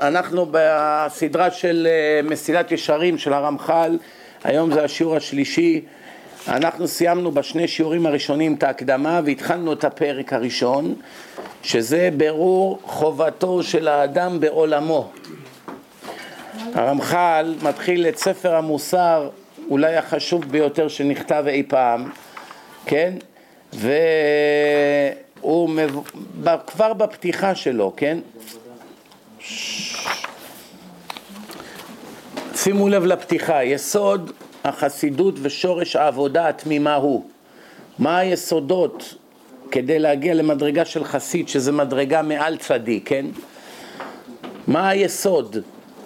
אנחנו בסדרה של אה, מסילת ישרים של הרמח"ל, היום זה השיעור השלישי. אנחנו סיימנו בשני שיעורים הראשונים את ההקדמה והתחלנו את הפרק הראשון, שזה ברור חובתו של האדם בעולמו. הרמח"ל מתחיל את ספר המוסר, אולי החשוב ביותר שנכתב אי פעם, כן? והוא כבר בפתיחה שלו, כן? שימו לב לפתיחה, יסוד החסידות ושורש העבודה התמימה הוא. מה היסודות כדי להגיע למדרגה של חסיד, שזה מדרגה מעל צדיק, כן? מה היסוד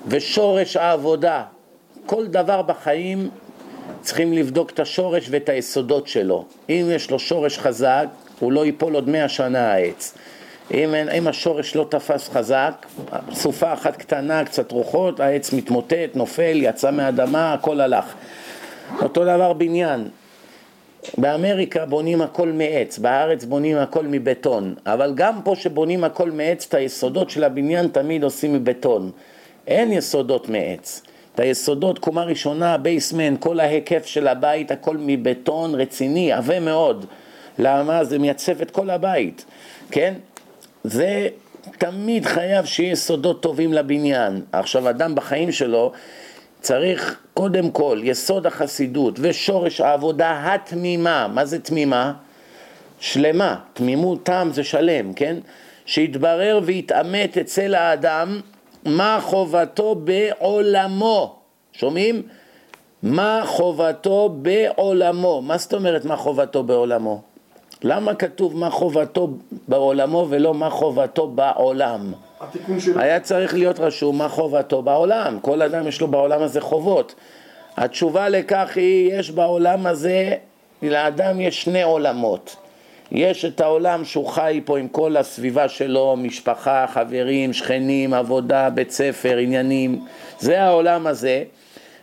ושורש העבודה? כל דבר בחיים צריכים לבדוק את השורש ואת היסודות שלו. אם יש לו שורש חזק, הוא לא ייפול עוד מאה שנה העץ. אם, אם השורש לא תפס חזק, סופה אחת קטנה, קצת רוחות, העץ מתמוטט, נופל, יצא מהאדמה, הכל הלך. אותו דבר בניין. באמריקה בונים הכל מעץ, בארץ בונים הכל מבטון, אבל גם פה שבונים הכל מעץ, את היסודות של הבניין תמיד עושים מבטון. אין יסודות מעץ. את היסודות, קומה ראשונה, בייסמן, כל ההיקף של הבית, הכל מבטון רציני, עבה מאוד. למה? זה מייצב את כל הבית, כן? זה תמיד חייב שיהיה יסודות טובים לבניין. עכשיו, אדם בחיים שלו צריך קודם כל יסוד החסידות ושורש העבודה התמימה. מה זה תמימה? שלמה. תמימות טעם זה שלם, כן? שיתברר ויתעמת אצל האדם מה חובתו בעולמו. שומעים? מה חובתו בעולמו. מה זאת אומרת מה חובתו בעולמו? למה כתוב מה חובתו בעולמו ולא מה חובתו בעולם? היה צריך להיות רשום מה חובתו בעולם, כל אדם יש לו בעולם הזה חובות. התשובה לכך היא, יש בעולם הזה, לאדם יש שני עולמות. יש את העולם שהוא חי פה עם כל הסביבה שלו, משפחה, חברים, שכנים, עבודה, בית ספר, עניינים, זה העולם הזה,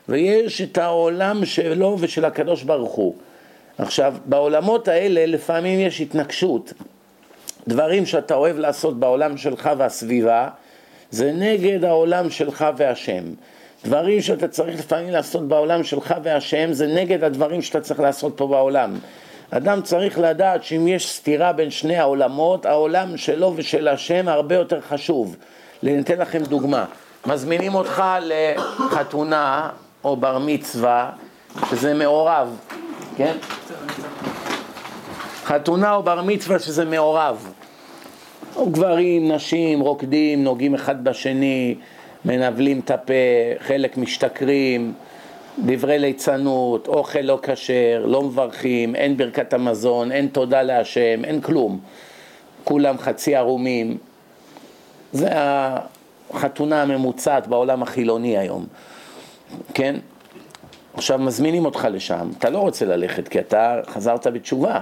ויש את העולם שלו ושל הקדוש ברוך הוא. עכשיו, בעולמות האלה לפעמים יש התנגשות. דברים שאתה אוהב לעשות בעולם שלך והסביבה, זה נגד העולם שלך והשם. דברים שאתה צריך לפעמים לעשות בעולם שלך והשם, זה נגד הדברים שאתה צריך לעשות פה בעולם. אדם צריך לדעת שאם יש סתירה בין שני העולמות, העולם שלו ושל השם הרבה יותר חשוב. אני אתן לכם דוגמה. מזמינים אותך לחתונה או בר מצווה, שזה מעורב, כן? חתונה או בר מצווה שזה מעורב. גברים, נשים, רוקדים, נוגעים אחד בשני, מנבלים את הפה, חלק משתכרים, דברי ליצנות, אוכל לא כשר, לא מברכים, אין ברכת המזון, אין תודה להשם, אין כלום. כולם חצי ערומים. זה החתונה הממוצעת בעולם החילוני היום, כן? עכשיו מזמינים אותך לשם, אתה לא רוצה ללכת כי אתה חזרת בתשובה,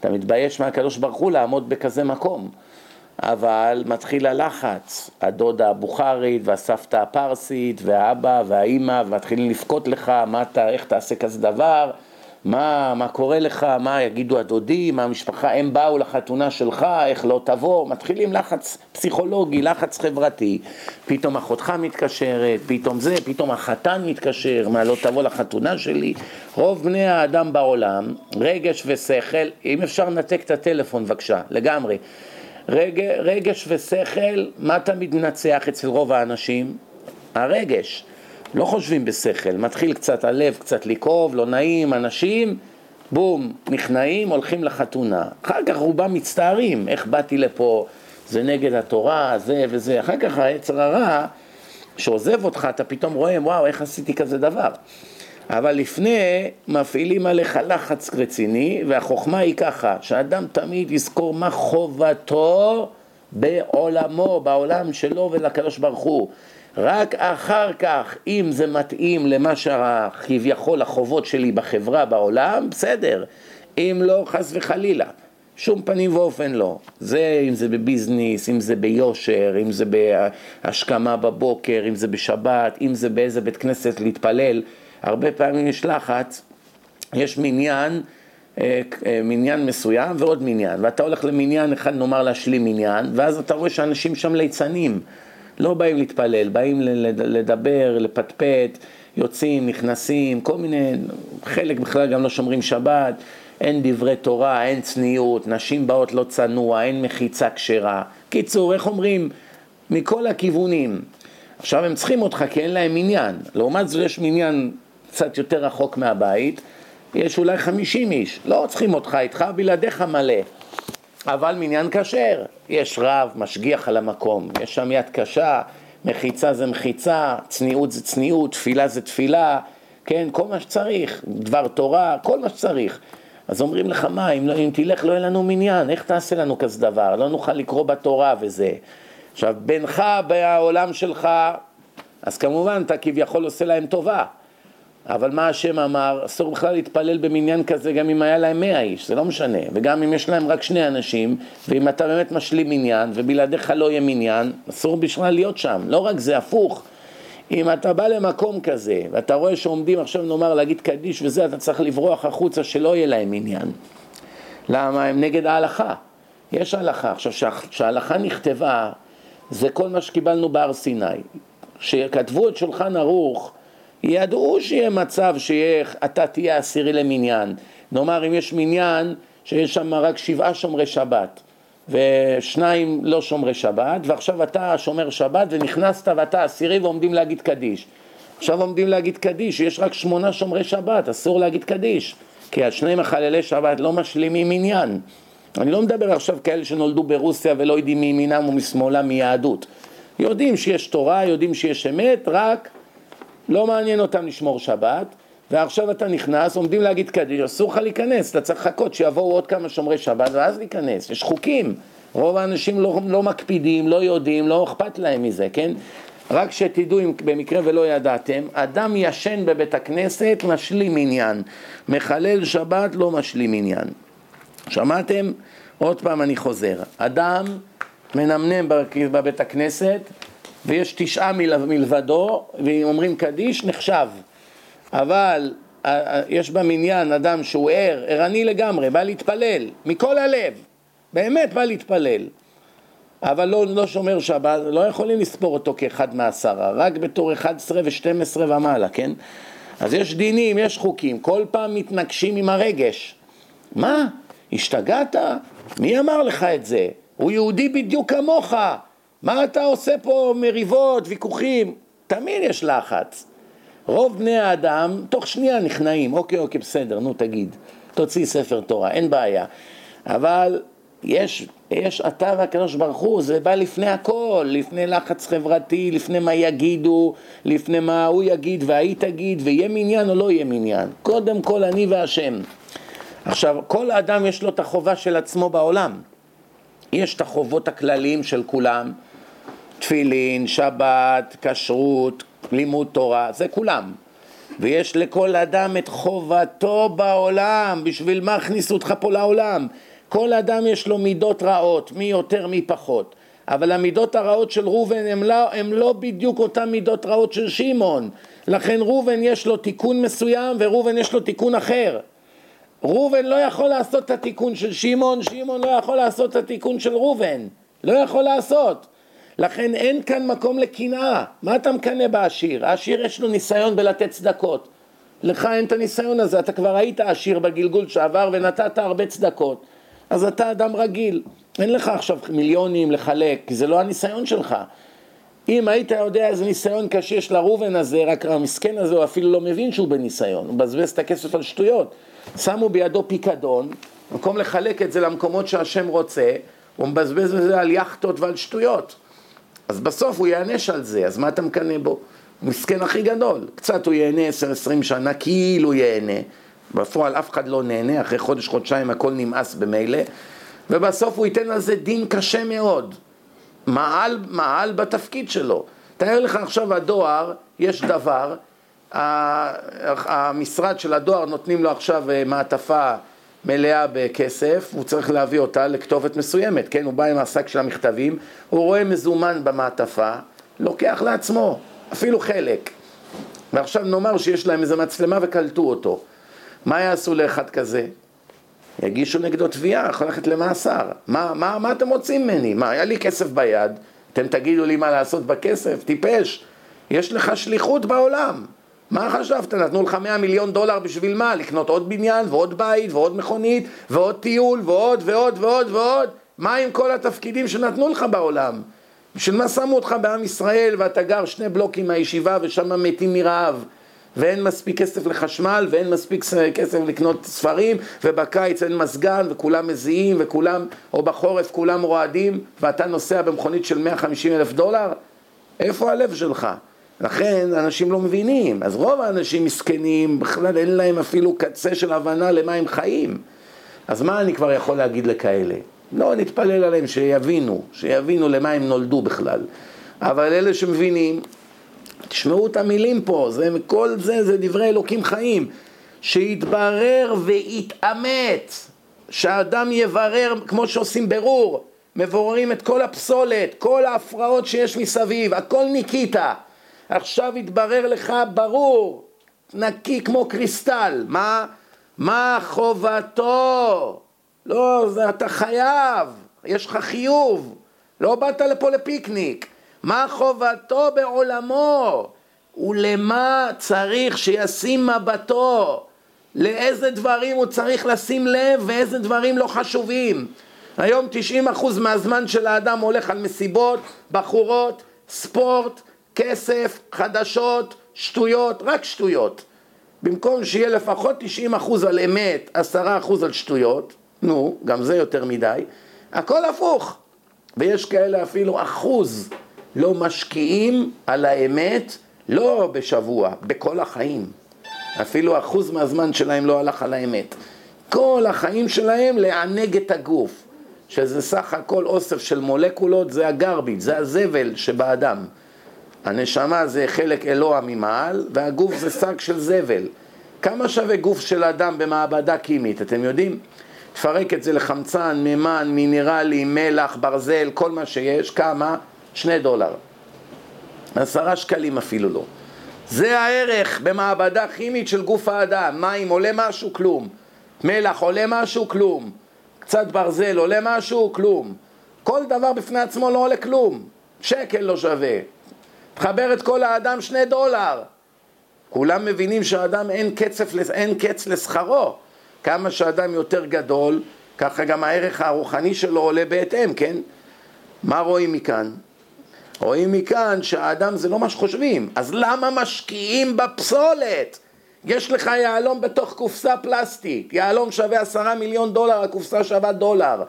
אתה מתבייש מהקדוש ברוך הוא לעמוד בכזה מקום, אבל מתחיל הלחץ, הדודה הבוכרית והסבתא הפרסית והאבא והאימא ומתחילים לבכות לך, מה אתה, איך תעשה כזה דבר, מה, מה קורה לך, מה יגידו הדודים, מה המשפחה, הם באו לחתונה שלך, איך לא תבוא, מתחילים לחץ פסיכולוגי, לחץ חברתי, פתאום אחותך מתקשרת, פתאום זה, פתאום החתן מתקשר, מה לא תבוא לחתונה שלי, רוב בני האדם בעולם, רגש ושכל, אם אפשר לנתק את הטלפון בבקשה, לגמרי, רג, רגש ושכל, מה תמיד מנצח אצל רוב האנשים? הרגש. לא חושבים בשכל, מתחיל קצת הלב קצת לכאוב, לא נעים, אנשים, בום, נכנעים, הולכים לחתונה. אחר כך רובם מצטערים, איך באתי לפה, זה נגד התורה, זה וזה. אחר כך היצר הרע, שעוזב אותך, אתה פתאום רואה, וואו, איך עשיתי כזה דבר. אבל לפני מפעילים עליך לחץ רציני, והחוכמה היא ככה, שאדם תמיד יזכור מה חובתו בעולמו, בעולם שלו ולקדוש ברוך הוא. רק אחר כך, אם זה מתאים למה שכביכול החובות שלי בחברה, בעולם, בסדר. אם לא, חס וחלילה. שום פנים ואופן לא. זה אם זה בביזנס, אם זה ביושר, אם זה בהשכמה בבוקר, אם זה בשבת, אם זה באיזה בית כנסת להתפלל. הרבה פעמים יש לחץ, יש מניין, אה, אה, מניין מסוים ועוד מניין, ואתה הולך למניין אחד, נאמר להשלים מניין, ואז אתה רואה שאנשים שם ליצנים. לא באים להתפלל, באים לדבר, לפטפט, יוצאים, נכנסים, כל מיני, חלק בכלל גם לא שומרים שבת, אין דברי תורה, אין צניעות, נשים באות לא צנוע, אין מחיצה כשרה. קיצור, איך אומרים? מכל הכיוונים. עכשיו הם צריכים אותך כי אין להם מניין. לעומת זאת יש מניין קצת יותר רחוק מהבית, יש אולי חמישים איש, לא צריכים אותך איתך, בלעדיך מלא. אבל מניין כשר, יש רב, משגיח על המקום, יש שם יד קשה, מחיצה זה מחיצה, צניעות זה צניעות, תפילה זה תפילה, כן, כל מה שצריך, דבר תורה, כל מה שצריך. אז אומרים לך, מה, אם, לא, אם תלך לא יהיה לנו מניין, איך תעשה לנו כזה דבר? לא נוכל לקרוא בתורה וזה. עכשיו, בינך בעולם שלך, אז כמובן אתה כביכול עושה להם טובה. אבל מה השם אמר? אסור בכלל להתפלל במניין כזה גם אם היה להם מאה איש, זה לא משנה. וגם אם יש להם רק שני אנשים, ואם אתה באמת משלים מניין, ובלעדיך לא יהיה מניין, אסור בכלל להיות שם. לא רק זה, הפוך. אם אתה בא למקום כזה, ואתה רואה שעומדים עכשיו נאמר להגיד קדיש וזה, אתה צריך לברוח החוצה שלא יהיה להם עניין. למה? הם נגד ההלכה. יש הלכה. עכשיו, כשההלכה נכתבה, זה כל מה שקיבלנו בהר סיני. כשכתבו את שולחן ערוך, ידעו שיהיה מצב שאתה תהיה עשירי למניין. נאמר, אם יש מניין שיש שם רק שבעה שומרי שבת, ושניים לא שומרי שבת, ועכשיו אתה שומר שבת ונכנסת ואתה עשירי ועומדים להגיד קדיש. עכשיו עומדים להגיד קדיש, יש רק שמונה שומרי שבת, אסור להגיד קדיש, כי השני מחללי שבת לא משלימים מניין. אני לא מדבר עכשיו כאלה שנולדו ברוסיה ולא יודעים מימינם ומשמאלם מיהדות. יודעים שיש תורה, יודעים שיש אמת, רק לא מעניין אותם לשמור שבת, ועכשיו אתה נכנס, עומדים להגיד קדיש, אסור לך להיכנס, אתה צריך לחכות שיבואו עוד כמה שומרי שבת ואז להיכנס, יש חוקים. רוב האנשים לא, לא מקפידים, לא יודעים, לא אכפת להם מזה, כן? רק שתדעו אם במקרה ולא ידעתם, אדם ישן בבית הכנסת משלים עניין, מחלל שבת לא משלים עניין. שמעתם? עוד פעם אני חוזר, אדם מנמנם בבית הכנסת ויש תשעה מלבדו ואומרים קדיש נחשב אבל יש במניין אדם שהוא ער, ערני לגמרי, בא להתפלל מכל הלב, באמת בא להתפלל אבל לא, לא שומר שבת, לא יכולים לספור אותו כאחד מעשרה, רק בתור 11 ו-12 ומעלה, כן? אז יש דינים, יש חוקים, כל פעם מתנגשים עם הרגש. מה? השתגעת? מי אמר לך את זה? הוא יהודי בדיוק כמוך. מה אתה עושה פה מריבות, ויכוחים? תמיד יש לחץ. רוב בני האדם תוך שנייה נכנעים, אוקיי, אוקיי, בסדר, נו תגיד, תוציא ספר תורה, אין בעיה. אבל יש, יש אתה והקדוש ברוך הוא, זה בא לפני הכל, לפני לחץ חברתי, לפני מה יגידו, לפני מה הוא יגיד וההיא תגיד, ויהיה מניין או לא יהיה מניין. קודם כל אני והשם. עכשיו, כל האדם יש לו את החובה של עצמו בעולם. יש את החובות הכלליים של כולם, תפילין, שבת, כשרות, לימוד תורה, זה כולם. ויש לכל אדם את חובתו בעולם, בשביל מה הכניסו אותך פה לעולם? כל אדם יש לו מידות רעות, מי יותר מי פחות. אבל המידות הרעות של ראובן הן לא, לא בדיוק אותן מידות רעות של שמעון. לכן ראובן יש לו תיקון מסוים וראובן יש לו תיקון אחר. ראובן לא יכול לעשות את התיקון של שמעון, שמעון לא יכול לעשות את התיקון של ראובן. לא יכול לעשות. לכן אין כאן מקום לקנאה. מה אתה מקנא בעשיר? העשיר יש לו ניסיון בלתת צדקות. לך אין את הניסיון הזה, אתה כבר היית עשיר בגלגול שעבר ונתת הרבה צדקות. אז אתה אדם רגיל. אין לך עכשיו מיליונים לחלק, כי זה לא הניסיון שלך. אם היית יודע איזה ניסיון קשה יש לראובן הזה, רק המסכן הזה הוא אפילו לא מבין שהוא בניסיון, הוא מבזבז את הכסף על שטויות. שמו בידו פיקדון, במקום לחלק את זה למקומות שהשם רוצה, הוא מבזבז את זה על יאכטות ועל שטויות. אז בסוף הוא ייענש על זה, אז מה אתה מקנא בו? מסכן הכי גדול. קצת הוא ייהנה 10-20 שנה, כאילו ייהנה. בפועל אף אחד לא נהנה, אחרי חודש, חודשיים הכל נמאס במילא, ובסוף הוא ייתן על זה דין קשה מאוד. מעל, מעל בתפקיד שלו. תאר לך עכשיו הדואר, יש דבר, המשרד של הדואר נותנים לו עכשיו אה, מעטפה מלאה בכסף, הוא צריך להביא אותה לכתובת מסוימת, כן? הוא בא עם השק של המכתבים, הוא רואה מזומן במעטפה, לוקח לעצמו, אפילו חלק. ועכשיו נאמר שיש להם איזה מצלמה וקלטו אותו. מה יעשו לאחד כזה? יגישו נגדו תביעה, יכול ללכת למאסר. מה, מה, מה אתם רוצים ממני? מה, היה לי כסף ביד, אתם תגידו לי מה לעשות בכסף? טיפש. יש לך שליחות בעולם. מה חשבת? נתנו לך 100 מיליון דולר בשביל מה? לקנות עוד בניין ועוד בית ועוד מכונית ועוד טיול ועוד ועוד ועוד ועוד? מה עם כל התפקידים שנתנו לך בעולם? בשביל מה שמו אותך בעם ישראל ואתה גר שני בלוקים מהישיבה ושם מתים מרעב? ואין מספיק כסף לחשמל, ואין מספיק כסף לקנות ספרים, ובקיץ אין מזגן, וכולם מזיעים, וכולם, או בחורף כולם רועדים, ואתה נוסע במכונית של 150 אלף דולר? איפה הלב שלך? לכן אנשים לא מבינים, אז רוב האנשים מסכנים, בכלל אין להם אפילו קצה של הבנה למה הם חיים. אז מה אני כבר יכול להגיד לכאלה? לא נתפלל עליהם שיבינו, שיבינו למה הם נולדו בכלל. אבל אלה שמבינים, תשמעו את המילים פה, זה, כל זה זה דברי אלוקים חיים. שיתברר ויתאמת, שהאדם יברר כמו שעושים ברור, מבוררים את כל הפסולת, כל ההפרעות שיש מסביב, הכל ניקית. עכשיו יתברר לך ברור, נקי כמו קריסטל, מה, מה חובתו? לא, אתה חייב, יש לך חיוב, לא באת לפה לפיקניק. מה חובתו בעולמו ולמה צריך שישים מבטו, לאיזה דברים הוא צריך לשים לב ואיזה דברים לא חשובים. היום 90% מהזמן של האדם הולך על מסיבות, בחורות, ספורט, כסף, חדשות, שטויות, רק שטויות. במקום שיהיה לפחות 90% על אמת, 10% על שטויות, נו, גם זה יותר מדי, הכל הפוך. ויש כאלה אפילו אחוז לא משקיעים על האמת לא בשבוע, בכל החיים. אפילו אחוז מהזמן שלהם לא הלך על האמת. כל החיים שלהם לענג את הגוף, שזה סך הכל אוסף של מולקולות, זה הגרביט, זה הזבל שבאדם. הנשמה זה חלק אלוה ממעל, והגוף זה שק של זבל. כמה שווה גוף של אדם במעבדה קימית, אתם יודעים? תפרק את זה לחמצן, מימן, מינרלי, מלח, ברזל, כל מה שיש, כמה? שני דולר. עשרה שקלים אפילו לא. זה הערך במעבדה כימית של גוף האדם. מים עולה משהו? כלום. מלח עולה משהו? כלום. קצת ברזל עולה משהו? כלום. כל דבר בפני עצמו לא עולה כלום. שקל לא שווה. תחבר את כל האדם שני דולר. כולם מבינים שהאדם אין, קצף, אין קץ לשכרו. כמה שאדם יותר גדול, ככה גם הערך הרוחני שלו עולה בהתאם, כן? מה רואים מכאן? רואים מכאן שהאדם זה לא מה שחושבים, אז למה משקיעים בפסולת? יש לך יהלום בתוך קופסה פלסטיק, יהלום שווה עשרה מיליון דולר, הקופסה שווה דולר.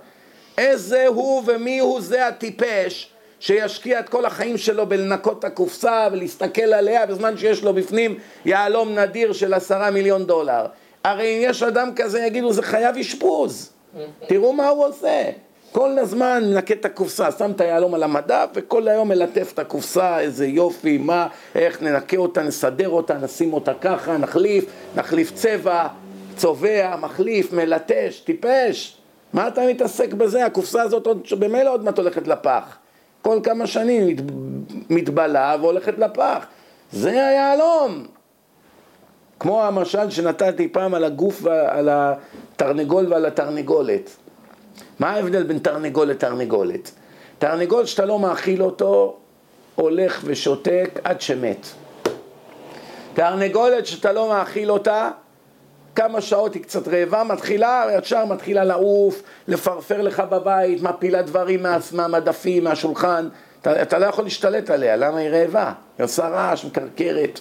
איזה הוא ומי הוא זה הטיפש שישקיע את כל החיים שלו בלנקות את הקופסה ולהסתכל עליה בזמן שיש לו בפנים יהלום נדיר של עשרה מיליון דולר. הרי אם יש אדם כזה יגידו זה חייב אשפוז, תראו מה הוא עושה. כל הזמן מנקה את הקופסה, שם את היהלום על המדף וכל היום מלטף את הקופסה, איזה יופי, מה, איך ננקה אותה, נסדר אותה, נשים אותה ככה, נחליף, נחליף צבע, צובע, מחליף, מלטש, טיפש. מה אתה מתעסק בזה? הקופסה הזאת עוד, במילא עוד מעט הולכת לפח. כל כמה שנים מת, מתבלה והולכת לפח. זה היהלום. כמו המשל שנתתי פעם על הגוף, על התרנגול ועל התרנגולת. מה ההבדל בין תרנגול לתרנגולת? תרנגול שאתה לא מאכיל אותו, הולך ושותק עד שמת. תרנגולת שאתה לא מאכיל אותה, כמה שעות היא קצת רעבה, מתחילה, ישר מתחילה לעוף, לפרפר לך בבית, מפילה דברים מה, מהמדפים, מהשולחן, אתה, אתה לא יכול להשתלט עליה, למה היא רעבה? היא עושה רעש, מקרקרת.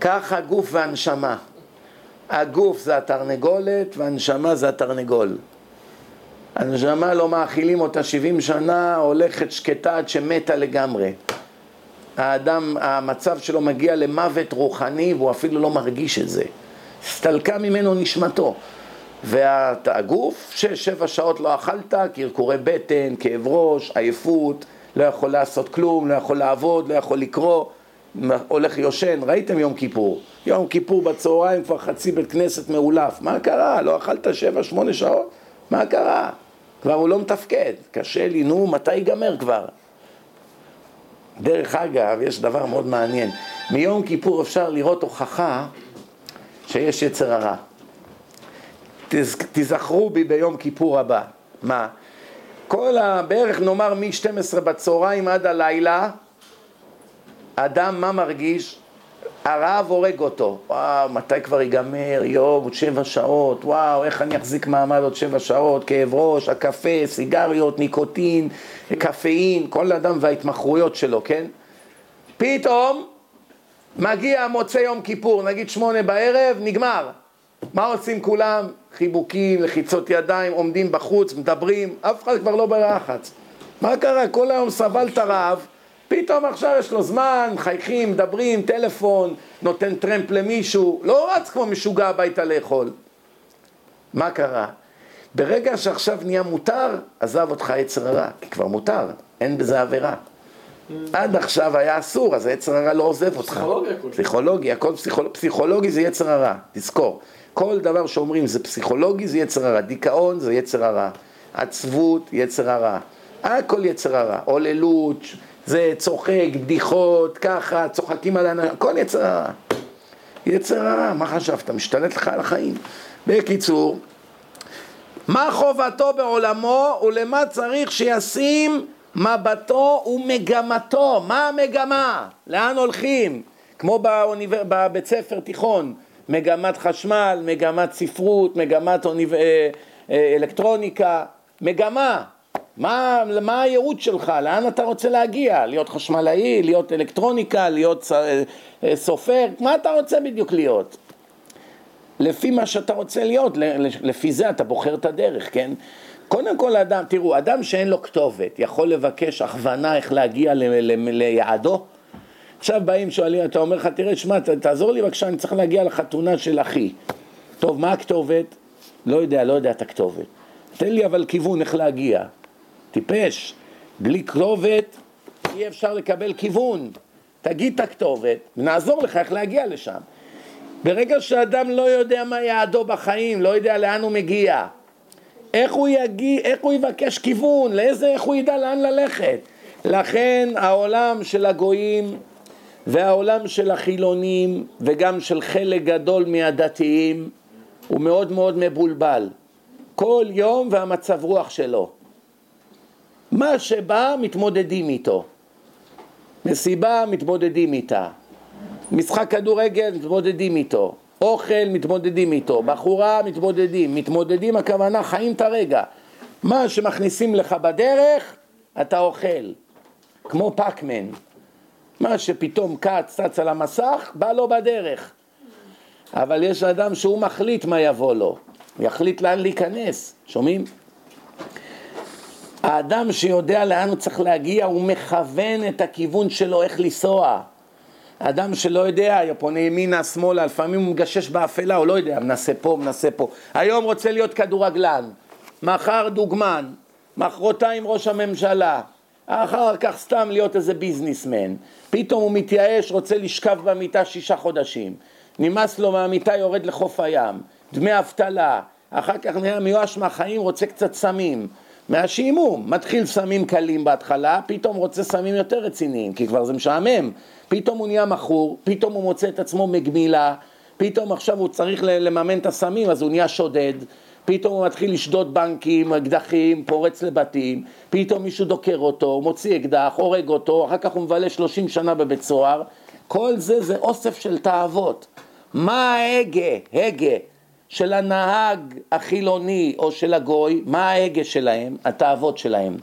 ככה גוף והנשמה. הגוף זה התרנגולת והנשמה זה התרנגול. הנשמה לא מאכילים אותה 70 שנה, הולכת שקטה עד שמתה לגמרי. האדם, המצב שלו מגיע למוות רוחני והוא אפילו לא מרגיש את זה. הסתלקה ממנו נשמתו. והגוף, שש, שבע שעות לא אכלת, קרקורי בטן, כאב ראש, עייפות, לא יכול לעשות כלום, לא יכול לעבוד, לא יכול לקרוא, הולך יושן. ראיתם יום כיפור. יום כיפור בצהריים כבר חצי בית כנסת מאולף. מה קרה? לא אכלת שבע, שמונה שעות? מה קרה? כבר הוא לא מתפקד, קשה לי, נו, מתי ייגמר כבר? דרך אגב, יש דבר מאוד מעניין, מיום כיפור אפשר לראות הוכחה שיש יצר הרע. תזכרו בי ביום כיפור הבא, מה? כל ה... בערך נאמר מ-12 בצהריים עד הלילה, אדם מה מרגיש? הרעב הורג אותו. וואו, מתי כבר ייגמר? יום, עוד שבע שעות, וואו, איך אני אחזיק מעמד עוד שבע שעות? כאב ראש, הקפה, סיגריות, ניקוטין, קפאין, כל אדם וההתמחרויות שלו, כן? פתאום מגיע מוצא יום כיפור, נגיד שמונה בערב, נגמר. מה עושים כולם? חיבוקים, לחיצות ידיים, עומדים בחוץ, מדברים, אף אחד כבר לא בלחץ. מה קרה? כל היום סבל את הרעב, פתאום עכשיו יש לו זמן, מחייכים, מדברים, טלפון, נותן טרמפ למישהו, לא רץ כמו משוגע הביתה לאכול. מה קרה? ברגע שעכשיו נהיה מותר, עזב אותך יצר הרע, כי כבר מותר, אין בזה עבירה. עד עכשיו היה אסור, אז היצר הרע לא עוזב אותך. פסיכולוגיה. פסיכולוגיה, הכל פסיכולוג... פסיכולוגי זה יצר הרע, תזכור. כל דבר שאומרים זה פסיכולוגי זה יצר הרע, דיכאון זה יצר הרע, עצבות יצר הרע, הכל יצר הרע, עוללות, זה צוחק, בדיחות, ככה, צוחקים על האנשים, הכל יצר הרע. יצר הרע, מה חשבת? משתלט לך על החיים. בקיצור, מה חובתו בעולמו ולמה צריך שישים מבטו ומגמתו. מה המגמה? לאן הולכים? כמו באוניבר... בבית ספר תיכון, מגמת חשמל, מגמת ספרות, מגמת אוניב... אה, אה, אלקטרוניקה, מגמה. מה, מה הייעוד שלך? לאן אתה רוצה להגיע? להיות חשמלאי, להיות אלקטרוניקה, להיות אה, סופר? מה אתה רוצה בדיוק להיות? לפי מה שאתה רוצה להיות, לפי זה אתה בוחר את הדרך, כן? קודם כל אדם, תראו, אדם שאין לו כתובת יכול לבקש הכוונה איך להגיע ליעדו? עכשיו באים שואלים, אתה אומר לך, תראה, שמע, תעזור לי בבקשה, אני צריך להגיע לחתונה של אחי. טוב, מה הכתובת? לא יודע, לא יודע את הכתובת. תן לי אבל כיוון איך להגיע. טיפש, בלי כתובת אי אפשר לקבל כיוון. תגיד את הכתובת ונעזור לך איך להגיע לשם. ברגע שאדם לא יודע מה יעדו בחיים, לא יודע לאן הוא מגיע, איך הוא, יגיע, איך הוא יבקש כיוון, לאיזה, איך הוא ידע לאן ללכת. לכן העולם של הגויים והעולם של החילונים וגם של חלק גדול מהדתיים הוא מאוד מאוד מבולבל. כל יום והמצב רוח שלו. מה שבא מתמודדים איתו. מסיבה מתמודדים איתה. משחק כדורגל מתמודדים איתו. אוכל מתמודדים איתו. בחורה מתמודדים. מתמודדים הכוונה חיים את הרגע. מה שמכניסים לך בדרך אתה אוכל. כמו פאקמן. מה שפתאום קץ צץ על המסך בא לו בדרך. אבל יש אדם שהוא מחליט מה יבוא לו. יחליט לאן להיכנס. שומעים? האדם שיודע לאן הוא צריך להגיע, הוא מכוון את הכיוון שלו איך לנסוע. אדם שלא יודע, פונה ימינה, שמאלה, לפעמים הוא מגשש באפלה, הוא לא יודע, מנסה פה, מנסה פה. היום רוצה להיות כדורגלן, מחר דוגמן, מחרתיים ראש הממשלה, אחר כך סתם להיות איזה ביזנסמן. פתאום הוא מתייאש, רוצה לשכב במיטה שישה חודשים. נמאס לו מהמיטה, יורד לחוף הים. דמי אבטלה. אחר כך נהיה מיואש מהחיים, רוצה קצת סמים. מהשעמום, מתחיל סמים קלים בהתחלה, פתאום רוצה סמים יותר רציניים, כי כבר זה משעמם, פתאום הוא נהיה מכור, פתאום הוא מוצא את עצמו מגמילה, פתאום עכשיו הוא צריך לממן את הסמים, אז הוא נהיה שודד, פתאום הוא מתחיל לשדוד בנקים, אקדחים, פורץ לבתים, פתאום מישהו דוקר אותו, מוציא אקדח, הורג אותו, אחר כך הוא מבלה 30 שנה בבית סוהר, כל זה זה אוסף של תאוות. מה ההגה, הגה, של הנהג החילוני או של הגוי, מה ההגה שלהם, התאוות שלהם.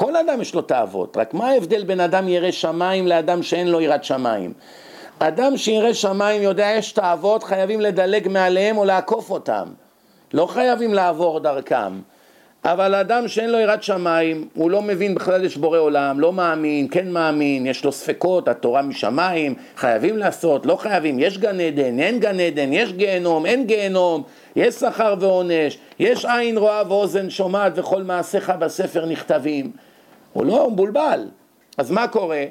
כל אדם יש לו תאוות, רק מה ההבדל בין אדם ירא שמיים לאדם שאין לו יראת שמיים? אדם שירא שמיים יודע יש תאוות, חייבים לדלג מעליהם או לעקוף אותם, לא חייבים לעבור דרכם. אבל אדם שאין לו יראת שמיים, הוא לא מבין בכלל יש בורא עולם, לא מאמין, כן מאמין, יש לו ספקות, התורה משמיים, חייבים לעשות, לא חייבים, יש גן עדן, אין גן עדן, יש גיהנום, אין גיהנום, יש שכר ועונש, יש עין רואה ואוזן שומעת וכל מעשיך בספר נכתבים. הוא לא, מבולבל. אז מה קורה?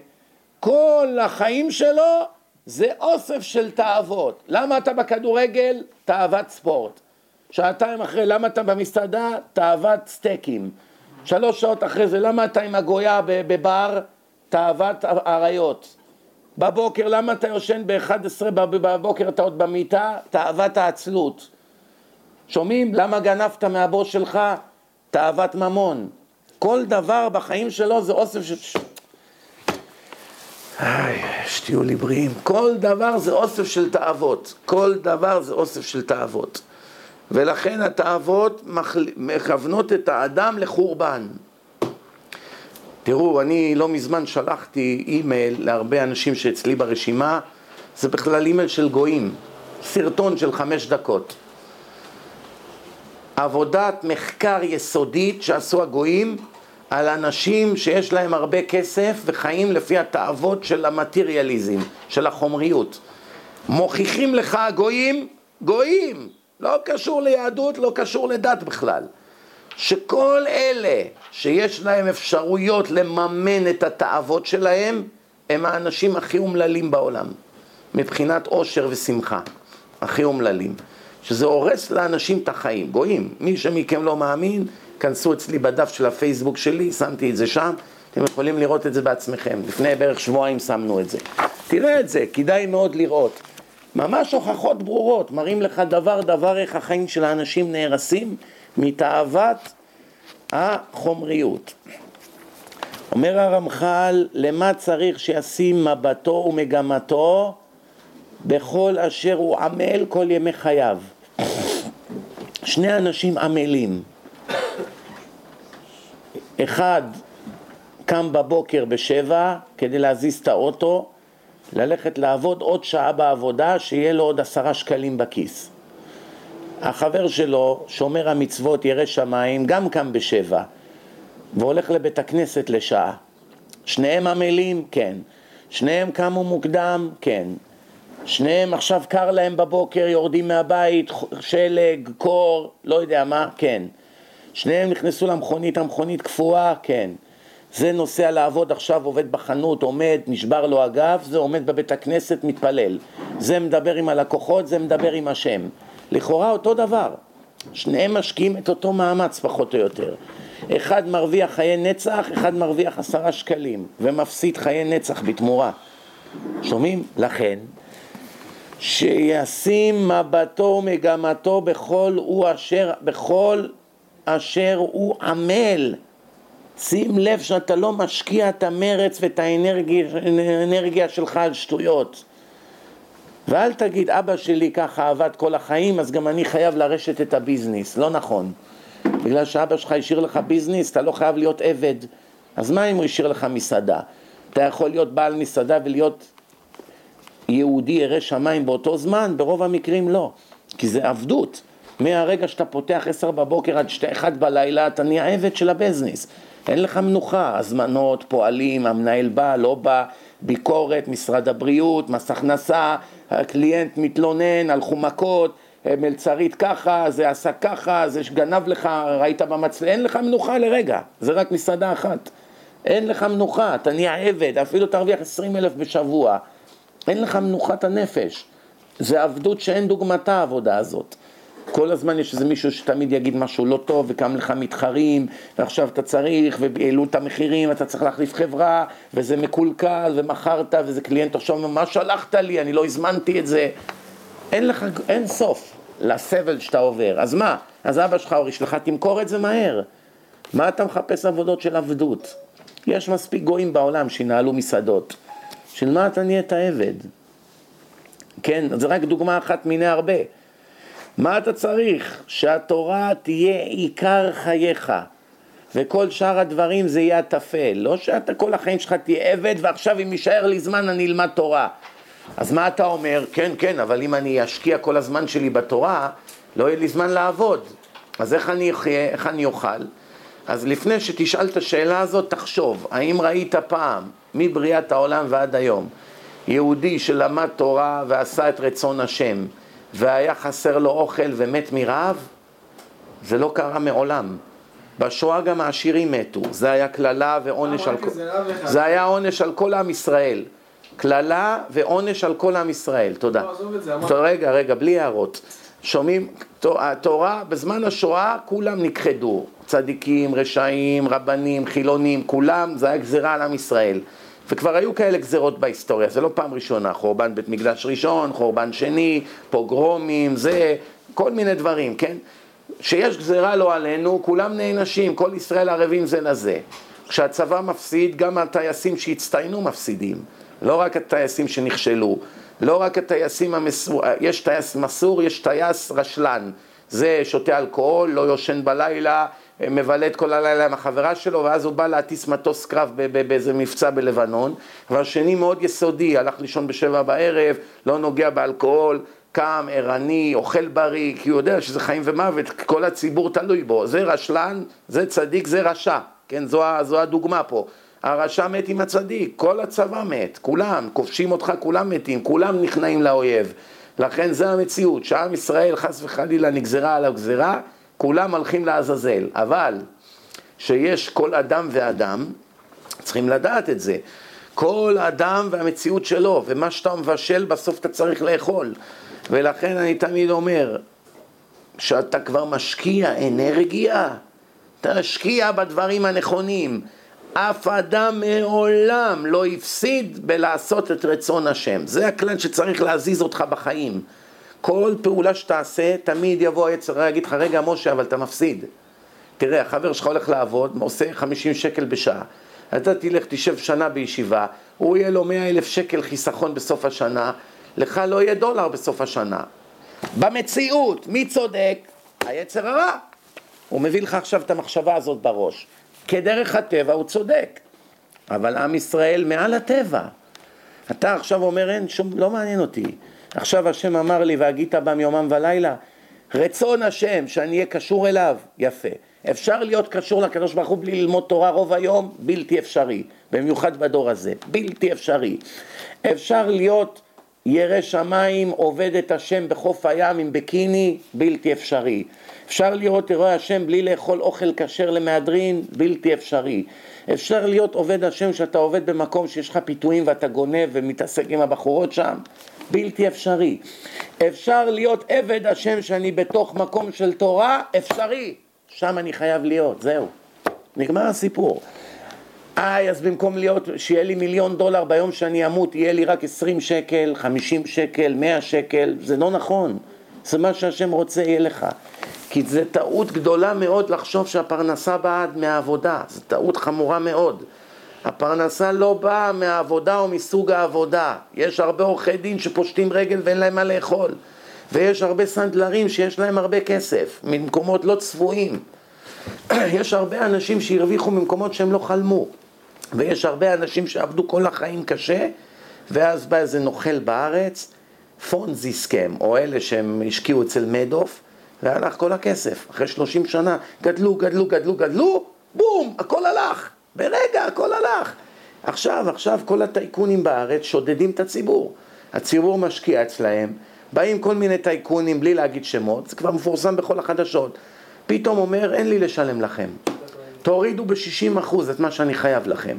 כל החיים שלו זה אוסף של תאוות. למה אתה בכדורגל? תאוות ספורט. שעתיים אחרי, למה אתה במסעדה? תאוות סטייקים. שלוש שעות אחרי זה, למה אתה עם הגויה בבר? תאוות אריות. בבוקר, למה אתה יושן ב-11 בבוקר, אתה עוד במיטה? תאוות העצלות. שומעים? למה גנבת מהבוס שלך? תאוות ממון. כל דבר בחיים שלו זה אוסף של... איי, שתהיו לי בריאים. כל דבר זה אוסף של תאוות. כל דבר זה אוסף של תאוות. ולכן התאוות מכוונות את האדם לחורבן. תראו, אני לא מזמן שלחתי אימייל להרבה אנשים שאצלי ברשימה, זה בכלל אימייל של גויים, סרטון של חמש דקות. עבודת מחקר יסודית שעשו הגויים על אנשים שיש להם הרבה כסף וחיים לפי התאוות של המטריאליזם, של החומריות. מוכיחים לך הגויים, גויים, לא קשור ליהדות, לא קשור לדת בכלל. שכל אלה שיש להם אפשרויות לממן את התאוות שלהם, הם האנשים הכי אומללים בעולם, מבחינת עושר ושמחה, הכי אומללים. שזה הורס לאנשים את החיים, גויים. מי שמכם לא מאמין, כנסו אצלי בדף של הפייסבוק שלי, שמתי את זה שם, אתם יכולים לראות את זה בעצמכם. לפני בערך שבועיים שמנו את זה. תראה את זה, כדאי מאוד לראות. ממש הוכחות ברורות, מראים לך דבר דבר איך החיים של האנשים נהרסים מתאוות החומריות. אומר הרמח"ל, למה צריך שישים מבטו ומגמתו בכל אשר הוא עמל כל ימי חייו. שני אנשים עמלים. אחד קם בבוקר בשבע כדי להזיז את האוטו, ללכת לעבוד עוד שעה בעבודה, שיהיה לו עוד עשרה שקלים בכיס. החבר שלו, שומר המצוות, ירא שמיים, גם קם בשבע, והולך לבית הכנסת לשעה. שניהם עמלים? כן. שניהם קמו מוקדם? כן. שניהם עכשיו קר להם בבוקר, יורדים מהבית, שלג, קור, לא יודע מה, כן. שניהם נכנסו למכונית, המכונית קפואה, כן. זה נוסע לעבוד עכשיו, עובד בחנות, עומד, נשבר לו הגב, זה עומד בבית הכנסת, מתפלל. זה מדבר עם הלקוחות, זה מדבר עם השם. לכאורה אותו דבר. שניהם משקיעים את אותו מאמץ פחות או יותר. אחד מרוויח חיי נצח, אחד מרוויח עשרה שקלים, ומפסיד חיי נצח בתמורה. שומעים? לכן, שישים מבטו ומגמתו בכל הוא אשר, בכל אשר הוא עמל. שים לב שאתה לא משקיע את המרץ ואת האנרגיה, שלך על שטויות. ואל תגיד, אבא שלי ככה עבד כל החיים, אז גם אני חייב לרשת את הביזנס. לא נכון. בגלל שאבא שלך השאיר לך ביזנס, אתה לא חייב להיות עבד. אז מה אם הוא השאיר לך מסעדה? אתה יכול להיות בעל מסעדה ולהיות יהודי ירא שמיים באותו זמן? ברוב המקרים לא. כי זה עבדות. מהרגע שאתה פותח עשר בבוקר עד שתי אחד בלילה, אתה נהיה עבד של הביזנס. אין לך מנוחה, הזמנות, פועלים, המנהל בא, לא בא, ביקורת, משרד הבריאות, מס הכנסה, הקליינט מתלונן, הלכו מכות, מלצרית ככה, זה עשה ככה, זה גנב לך, ראית במצלמה, אין לך מנוחה לרגע, זה רק מסעדה אחת. אין לך מנוחה, אתה נהיה עבד, אפילו תרוויח עשרים אלף בשבוע. אין לך מנוחת הנפש. זה עבדות שאין דוגמתה העבודה הזאת. כל הזמן יש איזה מישהו שתמיד יגיד משהו לא טוב וקם לך מתחרים ועכשיו אתה צריך והעלו את המחירים אתה צריך להחליף חברה וזה מקולקל ומכרת וזה קליינט עכשיו מה שלחת לי אני לא הזמנתי את זה אין לך, אין סוף לסבל שאתה עובר אז מה? אז אבא שלך או אשתך תמכור את זה מהר מה אתה מחפש עבודות של עבדות? יש מספיק גויים בעולם שינהלו מסעדות של מה אתה נהיית עבד? כן, זה רק דוגמה אחת מיני הרבה מה אתה צריך? שהתורה תהיה עיקר חייך וכל שאר הדברים זה יהיה הטפל לא שאתה כל החיים שלך תהיה עבד ועכשיו אם יישאר לי זמן אני אלמד תורה אז מה אתה אומר? כן, כן, אבל אם אני אשקיע כל הזמן שלי בתורה לא יהיה לי זמן לעבוד אז איך אני איך אני אוכל? אז לפני שתשאל את השאלה הזאת תחשוב האם ראית פעם מבריאת העולם ועד היום יהודי שלמד תורה ועשה את רצון השם והיה חסר לו אוכל ומת מרעב? זה לא קרה מעולם. בשואה גם העשירים מתו, זה היה קללה ועונש על כל... זה היה עונש על כל עם ישראל. קללה ועונש על כל עם ישראל, תודה. לא, רגע, רגע, בלי הערות. שומעים, התורה, בזמן השואה כולם נכחדו, צדיקים, רשעים, רבנים, חילונים, כולם, זה היה גזירה על עם ישראל. וכבר היו כאלה גזרות בהיסטוריה, זה לא פעם ראשונה, חורבן בית מקדש ראשון, חורבן שני, פוגרומים, זה, כל מיני דברים, כן? שיש גזירה לא עלינו, כולם נענשים, כל ישראל ערבים זה לזה. כשהצבא מפסיד, גם הטייסים שהצטיינו מפסידים. לא רק הטייסים שנכשלו, לא רק הטייסים המסור... יש טייס מסור, יש טייס רשלן. זה שותה אלכוהול, לא יושן בלילה, מבלה את כל הלילה עם החברה שלו, ואז הוא בא להטיס מטוס קרב באיזה מבצע בלבנון. והשני מאוד יסודי, הלך לישון בשבע בערב, לא נוגע באלכוהול, קם, ערני, אוכל בריא, כי הוא יודע שזה חיים ומוות, כל הציבור תלוי בו. זה רשלן, זה צדיק, זה רשע. כן, זו, זו הדוגמה פה. הרשע מת עם הצדיק, כל הצבא מת, כולם, כובשים אותך, כולם מתים, כולם נכנעים לאויב. לכן זה המציאות, שעם ישראל חס וחלילה נגזרה עליו גזרה, כולם הולכים לעזאזל. אבל שיש כל אדם ואדם, צריכים לדעת את זה. כל אדם והמציאות שלו, ומה שאתה מבשל בסוף אתה צריך לאכול. ולכן אני תמיד אומר, שאתה כבר משקיע אנרגיה, תשקיע בדברים הנכונים. אף אדם מעולם לא הפסיד בלעשות את רצון השם. זה הכלל שצריך להזיז אותך בחיים. כל פעולה שתעשה, תמיד יבוא היצר ויגיד לך, רגע משה, אבל אתה מפסיד. תראה, החבר שלך הולך לעבוד, עושה 50 שקל בשעה. אתה תלך, תשב שנה בישיבה, הוא יהיה לו 100 אלף שקל חיסכון בסוף השנה, לך לא יהיה דולר בסוף השנה. במציאות, מי צודק? היצר הרע. הוא מביא לך עכשיו את המחשבה הזאת בראש. כדרך הטבע הוא צודק, אבל עם ישראל מעל הטבע. אתה עכשיו אומר, אין שום, לא מעניין אותי. עכשיו השם אמר לי, והגית בם יומם ולילה, רצון השם שאני אהיה קשור אליו, יפה. אפשר להיות קשור לקדוש ברוך הוא בלי ללמוד תורה רוב היום? בלתי אפשרי, במיוחד בדור הזה, בלתי אפשרי. אפשר להיות ירא שמיים, עובד את השם בחוף הים עם בקיני, בלתי אפשרי. אפשר לראות אירועי השם בלי לאכול אוכל כשר למהדרין, בלתי אפשרי. אפשר להיות עובד השם שאתה עובד במקום שיש לך פיתויים ואתה גונב ומתעסק עם הבחורות שם, בלתי אפשרי. אפשר להיות עבד השם שאני בתוך מקום של תורה, אפשרי. שם אני חייב להיות, זהו. נגמר הסיפור. איי, אז במקום להיות, שיהיה לי מיליון דולר ביום שאני אמות, יהיה לי רק 20 שקל, 50 שקל, 100 שקל, זה לא נכון. זה מה שהשם רוצה יהיה לך. כי זה טעות גדולה מאוד לחשוב שהפרנסה באה מהעבודה, זו טעות חמורה מאוד. הפרנסה לא באה מהעבודה או מסוג העבודה. יש הרבה עורכי דין שפושטים רגל ואין להם מה לאכול. ויש הרבה סנדלרים שיש להם הרבה כסף, ממקומות לא צבועים. יש הרבה אנשים שהרוויחו ממקומות שהם לא חלמו. ויש הרבה אנשים שעבדו כל החיים קשה, ואז בא איזה נוכל בארץ, פונזי סכם, או אלה שהם השקיעו אצל מדוף, והלך כל הכסף. אחרי 30 שנה גדלו, גדלו, גדלו, גדלו, בום, הכל הלך. ברגע הכל הלך. עכשיו, עכשיו כל הטייקונים בארץ שודדים את הציבור. הציבור משקיע אצלהם, באים כל מיני טייקונים בלי להגיד שמות, זה כבר מפורסם בכל החדשות. פתאום אומר, אין לי לשלם לכם. תורידו ב-60% את מה שאני חייב לכם.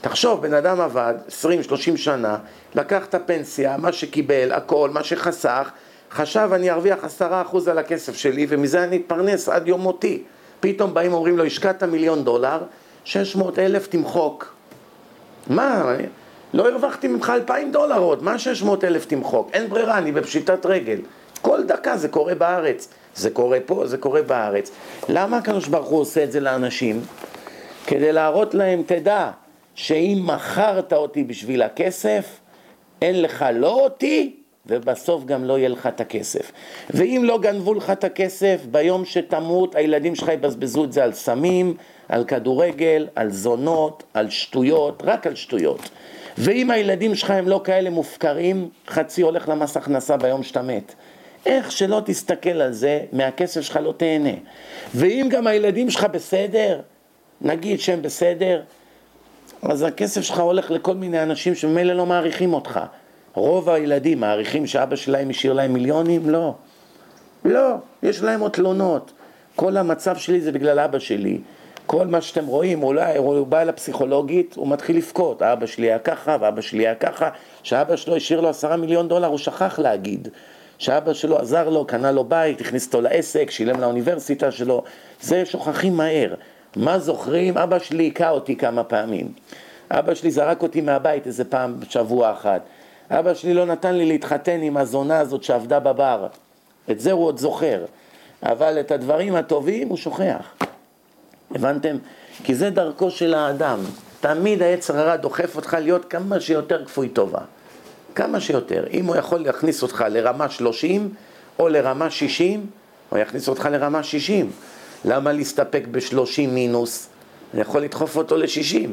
תחשוב, בן אדם עבד 20-30 שנה, לקח את הפנסיה, מה שקיבל, הכל, מה שחסך, חשב אני ארוויח עשרה אחוז על הכסף שלי ומזה אני אתפרנס עד יום מותי. פתאום באים אומרים לו, השקעת מיליון דולר, 600 אלף תמחוק. מה, לא הרווחתי ממך 2,000 דולר עוד, מה 600 אלף תמחוק? אין ברירה, אני בפשיטת רגל. כל דקה זה קורה בארץ. זה קורה פה, זה קורה בארץ. למה הקדוש ברוך הוא עושה את זה לאנשים? כדי להראות להם, תדע, שאם מכרת אותי בשביל הכסף, אין לך לא אותי, ובסוף גם לא יהיה לך את הכסף. ואם לא גנבו לך את הכסף, ביום שתמות הילדים שלך יבזבזו את זה על סמים, על כדורגל, על זונות, על שטויות, רק על שטויות. ואם הילדים שלך הם לא כאלה מופקרים, חצי הולך למס הכנסה ביום שאתה מת. איך שלא תסתכל על זה, מהכסף שלך לא תהנה. ואם גם הילדים שלך בסדר, נגיד שהם בסדר, אז הכסף שלך הולך לכל מיני אנשים שממילא לא מעריכים אותך. רוב הילדים מעריכים שאבא שלהם השאיר להם מיליונים? לא. לא, יש להם עוד תלונות. כל המצב שלי זה בגלל אבא שלי. כל מה שאתם רואים, אולי הוא בא אל הפסיכולוגית, הוא מתחיל לבכות, אבא שלי היה ככה ואבא שלי היה ככה, שאבא שלו השאיר לו עשרה מיליון דולר, הוא שכח להגיד. שאבא שלו עזר לו, קנה לו בית, הכניס אותו לעסק, שילם לאוניברסיטה שלו, זה שוכחים מהר. מה זוכרים? אבא שלי היכה אותי כמה פעמים. אבא שלי זרק אותי מהבית איזה פעם בשבוע אחת. אבא שלי לא נתן לי להתחתן עם הזונה הזאת שעבדה בבר. את זה הוא עוד זוכר. אבל את הדברים הטובים הוא שוכח. הבנתם? כי זה דרכו של האדם. תמיד היצר הרע דוחף אותך להיות כמה שיותר כפוי טובה. כמה שיותר. אם הוא יכול להכניס אותך לרמה 30 או לרמה 60, הוא יכניס אותך לרמה 60. למה להסתפק ב-30 מינוס? אני יכול לדחוף אותו ל-60.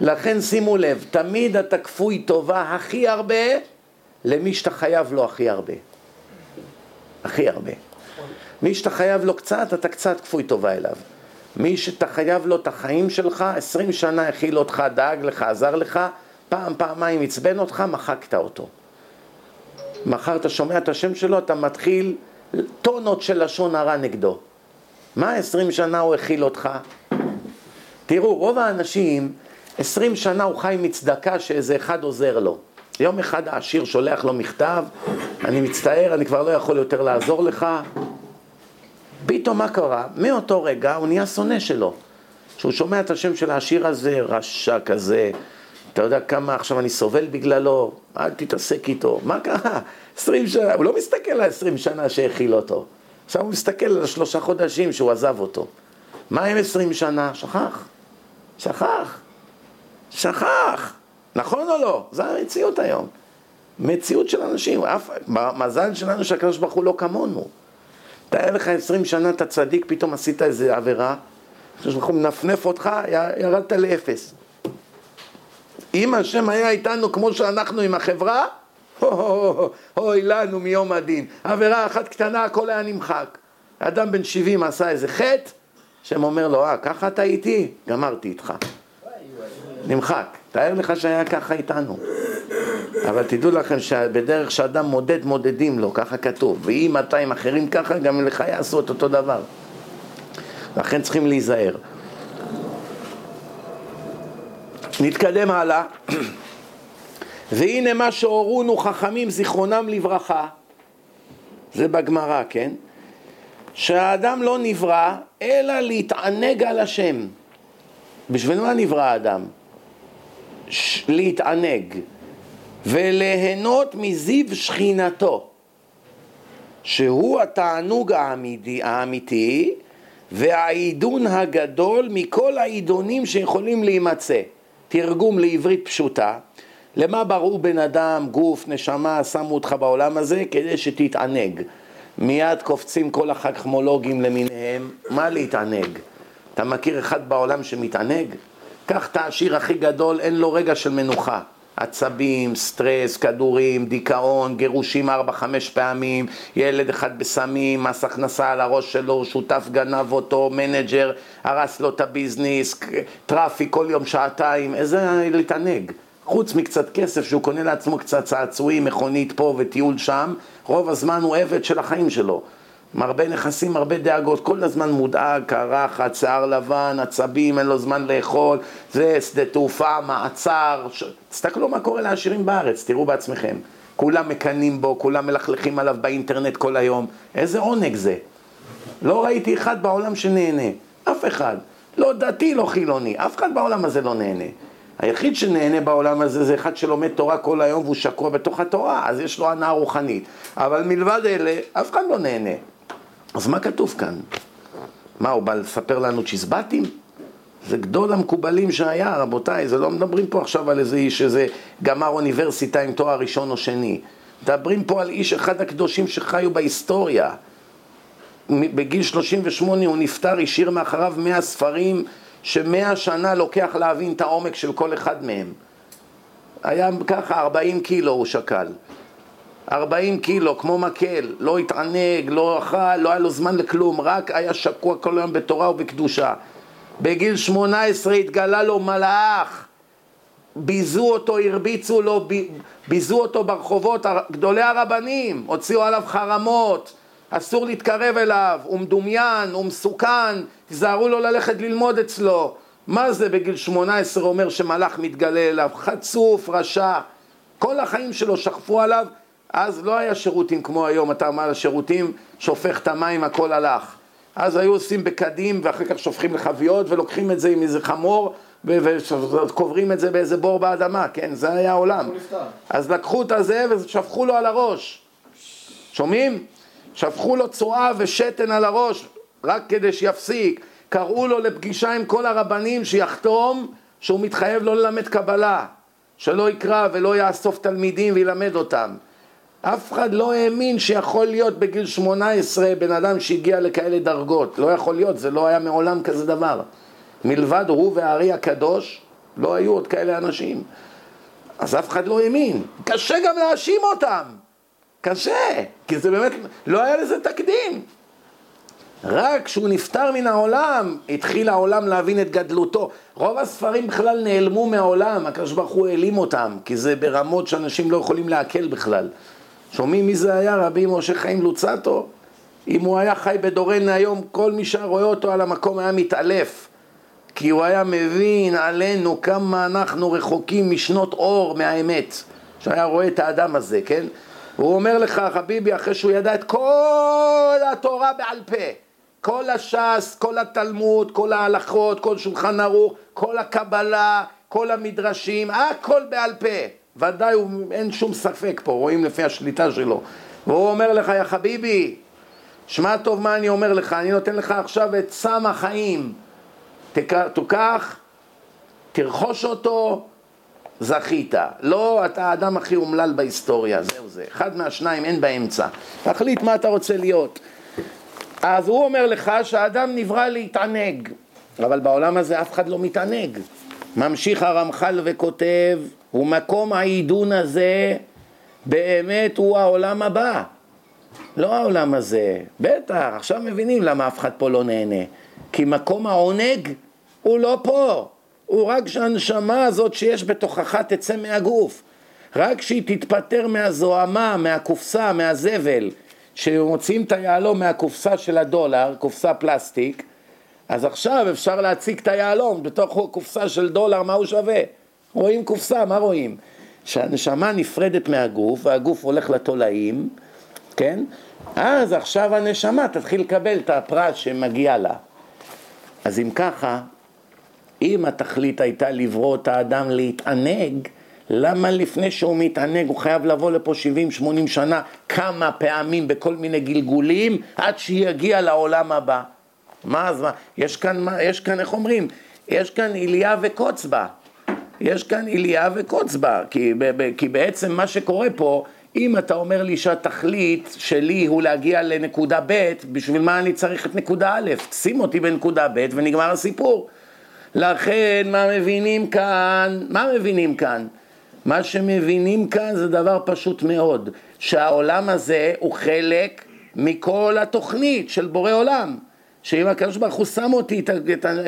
לכן שימו לב, תמיד אתה כפוי טובה הכי הרבה למי שאתה חייב לו הכי הרבה. הכי הרבה. מי שאתה חייב לו קצת, אתה קצת כפוי טובה אליו. מי שאתה חייב לו את החיים שלך, עשרים שנה הכיל אותך, דאג לך, עזר לך, פעם, פעמיים עצבן אותך, מחקת אותו. מחר אתה שומע את השם שלו, אתה מתחיל טונות של לשון הרע נגדו. מה עשרים שנה הוא הכיל אותך? תראו, רוב האנשים, עשרים שנה הוא חי מצדקה שאיזה אחד עוזר לו. יום אחד העשיר שולח לו מכתב, אני מצטער, אני כבר לא יכול יותר לעזור לך. פתאום מה קרה? מאותו רגע הוא נהיה שונא שלו. כשהוא שומע את השם של העשיר הזה, רשע כזה, אתה יודע כמה עכשיו אני סובל בגללו, אל תתעסק איתו. מה קרה? עשרים שנה, הוא לא מסתכל על עשרים שנה שהכיל אותו. עכשיו הוא מסתכל על השלושה חודשים שהוא עזב אותו. מה עם עשרים שנה? שכח. שכח. שכח. נכון או לא? זו המציאות היום. מציאות של אנשים. אף, מזל שלנו שהקדוש ברוך הוא לא כמונו. תאר לך עשרים שנה אתה צדיק, פתאום עשית איזה עבירה, הקדוש ברוך הוא מנפנף אותך, ירדת לאפס. אם השם היה איתנו כמו שאנחנו עם החברה, אוי לנו מיום הדין. עבירה אחת קטנה, הכל היה נמחק. אדם בן 70 עשה איזה חטא, השם אומר לו, אה, ככה אתה איתי? גמרתי איתך. נמחק. תאר לך שהיה ככה איתנו. אבל תדעו לכם שבדרך שאדם מודד, מודדים לו, ככה כתוב. ואם 200 אחרים ככה, גם לך יעשו את אותו דבר. לכן צריכים להיזהר. נתקדם הלאה. והנה מה שהורונו חכמים זיכרונם לברכה, זה בגמרא, כן? שהאדם לא נברא אלא להתענג על השם. בשביל מה נברא האדם? להתענג וליהנות מזיו שכינתו, שהוא התענוג האמיתי, האמיתי והעידון הגדול מכל העידונים שיכולים להימצא. תרגום לעברית פשוטה, למה בראו בן אדם, גוף, נשמה, שמו אותך בעולם הזה כדי שתתענג. מיד קופצים כל החכמולוגים למיניהם, מה להתענג? אתה מכיר אחד בעולם שמתענג? קח את העשיר הכי גדול, אין לו רגע של מנוחה. עצבים, סטרס, כדורים, דיכאון, גירושים ארבע, חמש פעמים, ילד אחד בסמים, מס הכנסה על הראש שלו, שותף גנב אותו, manager, הרס לו את הביזנס, traffic כל יום שעתיים, איזה להתענג. חוץ מקצת כסף שהוא קונה לעצמו קצת צעצועים, מכונית פה וטיול שם, רוב הזמן הוא עבד של החיים שלו. הרבה נכסים, הרבה דאגות, כל הזמן מודאג, קרחת, שיער לבן, עצבים, אין לו זמן לאכול, זה שדה תעופה, מעצר, ש... תסתכלו מה קורה לעשירים בארץ, תראו בעצמכם. כולם מקנאים בו, כולם מלכלכים עליו באינטרנט כל היום, איזה עונג זה. לא ראיתי אחד בעולם שנהנה, אף אחד. לא דתי, לא חילוני, אף אחד בעולם הזה לא נהנה. היחיד שנהנה בעולם הזה זה אחד שלומד תורה כל היום והוא שקוע בתוך התורה, אז יש לו הנאה רוחנית. אבל מלבד אלה, אף אחד לא נהנה. אז מה כתוב כאן? מה, הוא בא לספר לנו צ'יזבטים? זה גדול המקובלים שהיה, רבותיי, זה לא מדברים פה עכשיו על איזה איש שזה גמר אוניברסיטה עם תואר ראשון או שני. מדברים פה על איש אחד הקדושים שחיו בהיסטוריה. בגיל 38 הוא נפטר, השאיר מאחריו 100 ספרים שמאה שנה לוקח להבין את העומק של כל אחד מהם. היה ככה 40 קילו הוא שקל. 40 קילו, כמו מקל, לא התענג, לא אכל, לא היה לו זמן לכלום, רק היה שקוע כל היום בתורה ובקדושה. בגיל 18 התגלה לו מלאך, ביזו אותו, הרביצו לו, ביזו אותו ברחובות, גדולי הרבנים, הוציאו עליו חרמות, אסור להתקרב אליו, הוא מדומיין, הוא מסוכן, תיזהרו לו ללכת ללמוד אצלו. מה זה בגיל 18 אומר שמלאך מתגלה אליו? חצוף, רשע. כל החיים שלו שכפו עליו אז לא היה שירותים כמו היום, אתה אומר לשירותים, שופך את המים, הכל הלך. אז היו עושים בקדים ואחר כך שופכים לחביות ולוקחים את זה עם איזה חמור וקוברים את זה באיזה בור באדמה, כן? זה היה העולם. אז לקחו את הזה ושפכו לו על הראש. שומעים? שפכו לו צואה ושתן על הראש, רק כדי שיפסיק. קראו לו לפגישה עם כל הרבנים שיחתום שהוא מתחייב לא ללמד קבלה, שלא יקרא ולא יאסוף תלמידים וילמד אותם. אף אחד לא האמין שיכול להיות בגיל 18 בן אדם שהגיע לכאלה דרגות. לא יכול להיות, זה לא היה מעולם כזה דבר. מלבד הוא והארי הקדוש, לא היו עוד כאלה אנשים. אז אף אחד לא האמין. קשה גם להאשים אותם. קשה, כי זה באמת, לא היה לזה תקדים. רק כשהוא נפטר מן העולם, התחיל העולם להבין את גדלותו. רוב הספרים בכלל נעלמו מהעולם, הקדוש ברוך הוא העלים אותם, כי זה ברמות שאנשים לא יכולים לעכל בכלל. שומעים מי זה היה? רבי משה חיים לוצטו? אם הוא היה חי בדורנו היום, כל מי שרואה אותו על המקום היה מתעלף. כי הוא היה מבין עלינו כמה אנחנו רחוקים משנות אור מהאמת. שהיה רואה את האדם הזה, כן? הוא אומר לך, חביבי, אחרי שהוא ידע את כל התורה בעל פה, כל הש"ס, כל התלמוד, כל ההלכות, כל שולחן ערוך, כל הקבלה, כל המדרשים, הכל בעל פה. ודאי, אין שום ספק פה, רואים לפי השליטה שלו. והוא אומר לך, יא חביבי, שמע טוב מה אני אומר לך, אני נותן לך עכשיו את סם החיים. תיקח, תרכוש אותו, זכית. לא, אתה האדם הכי אומלל בהיסטוריה, זהו זה. אחד מהשניים, אין באמצע. תחליט מה אתה רוצה להיות. אז הוא אומר לך שהאדם נברא להתענג, אבל בעולם הזה אף אחד לא מתענג. ממשיך הרמח"ל וכותב, ומקום העידון הזה באמת הוא העולם הבא, לא העולם הזה. בטח, עכשיו מבינים למה אף אחד פה לא נהנה. כי מקום העונג הוא לא פה, הוא רק שהנשמה הזאת שיש בתוכך תצא מהגוף. רק כשהיא תתפטר מהזוהמה, מהקופסה, מהזבל, שמוציאים את היהלום מהקופסה של הדולר, קופסה פלסטיק, אז עכשיו אפשר להציג את היהלום בתוך קופסה של דולר, מה הוא שווה? רואים קופסה, מה רואים? שהנשמה נפרדת מהגוף והגוף הולך לתולעים, כן? אז עכשיו הנשמה תתחיל לקבל את הפרס שמגיע לה. אז אם ככה, אם התכלית הייתה לברוא את האדם להתענג, למה לפני שהוא מתענג הוא חייב לבוא לפה 70-80 שנה כמה פעמים בכל מיני גלגולים עד שיגיע לעולם הבא? מה אז מה? יש כאן, יש כאן איך אומרים? יש כאן איליה וקוץ בה. יש כאן איליה וקוץ בה. כי, כי בעצם מה שקורה פה, אם אתה אומר לי שהתכלית שלי הוא להגיע לנקודה ב', בשביל מה אני צריך את נקודה א'? שים אותי בנקודה ב' ונגמר הסיפור. לכן, מה מבינים כאן? מה מבינים כאן? מה שמבינים כאן זה דבר פשוט מאוד, שהעולם הזה הוא חלק מכל התוכנית של בורא עולם. שאם הקדוש ברוך הוא שם אותי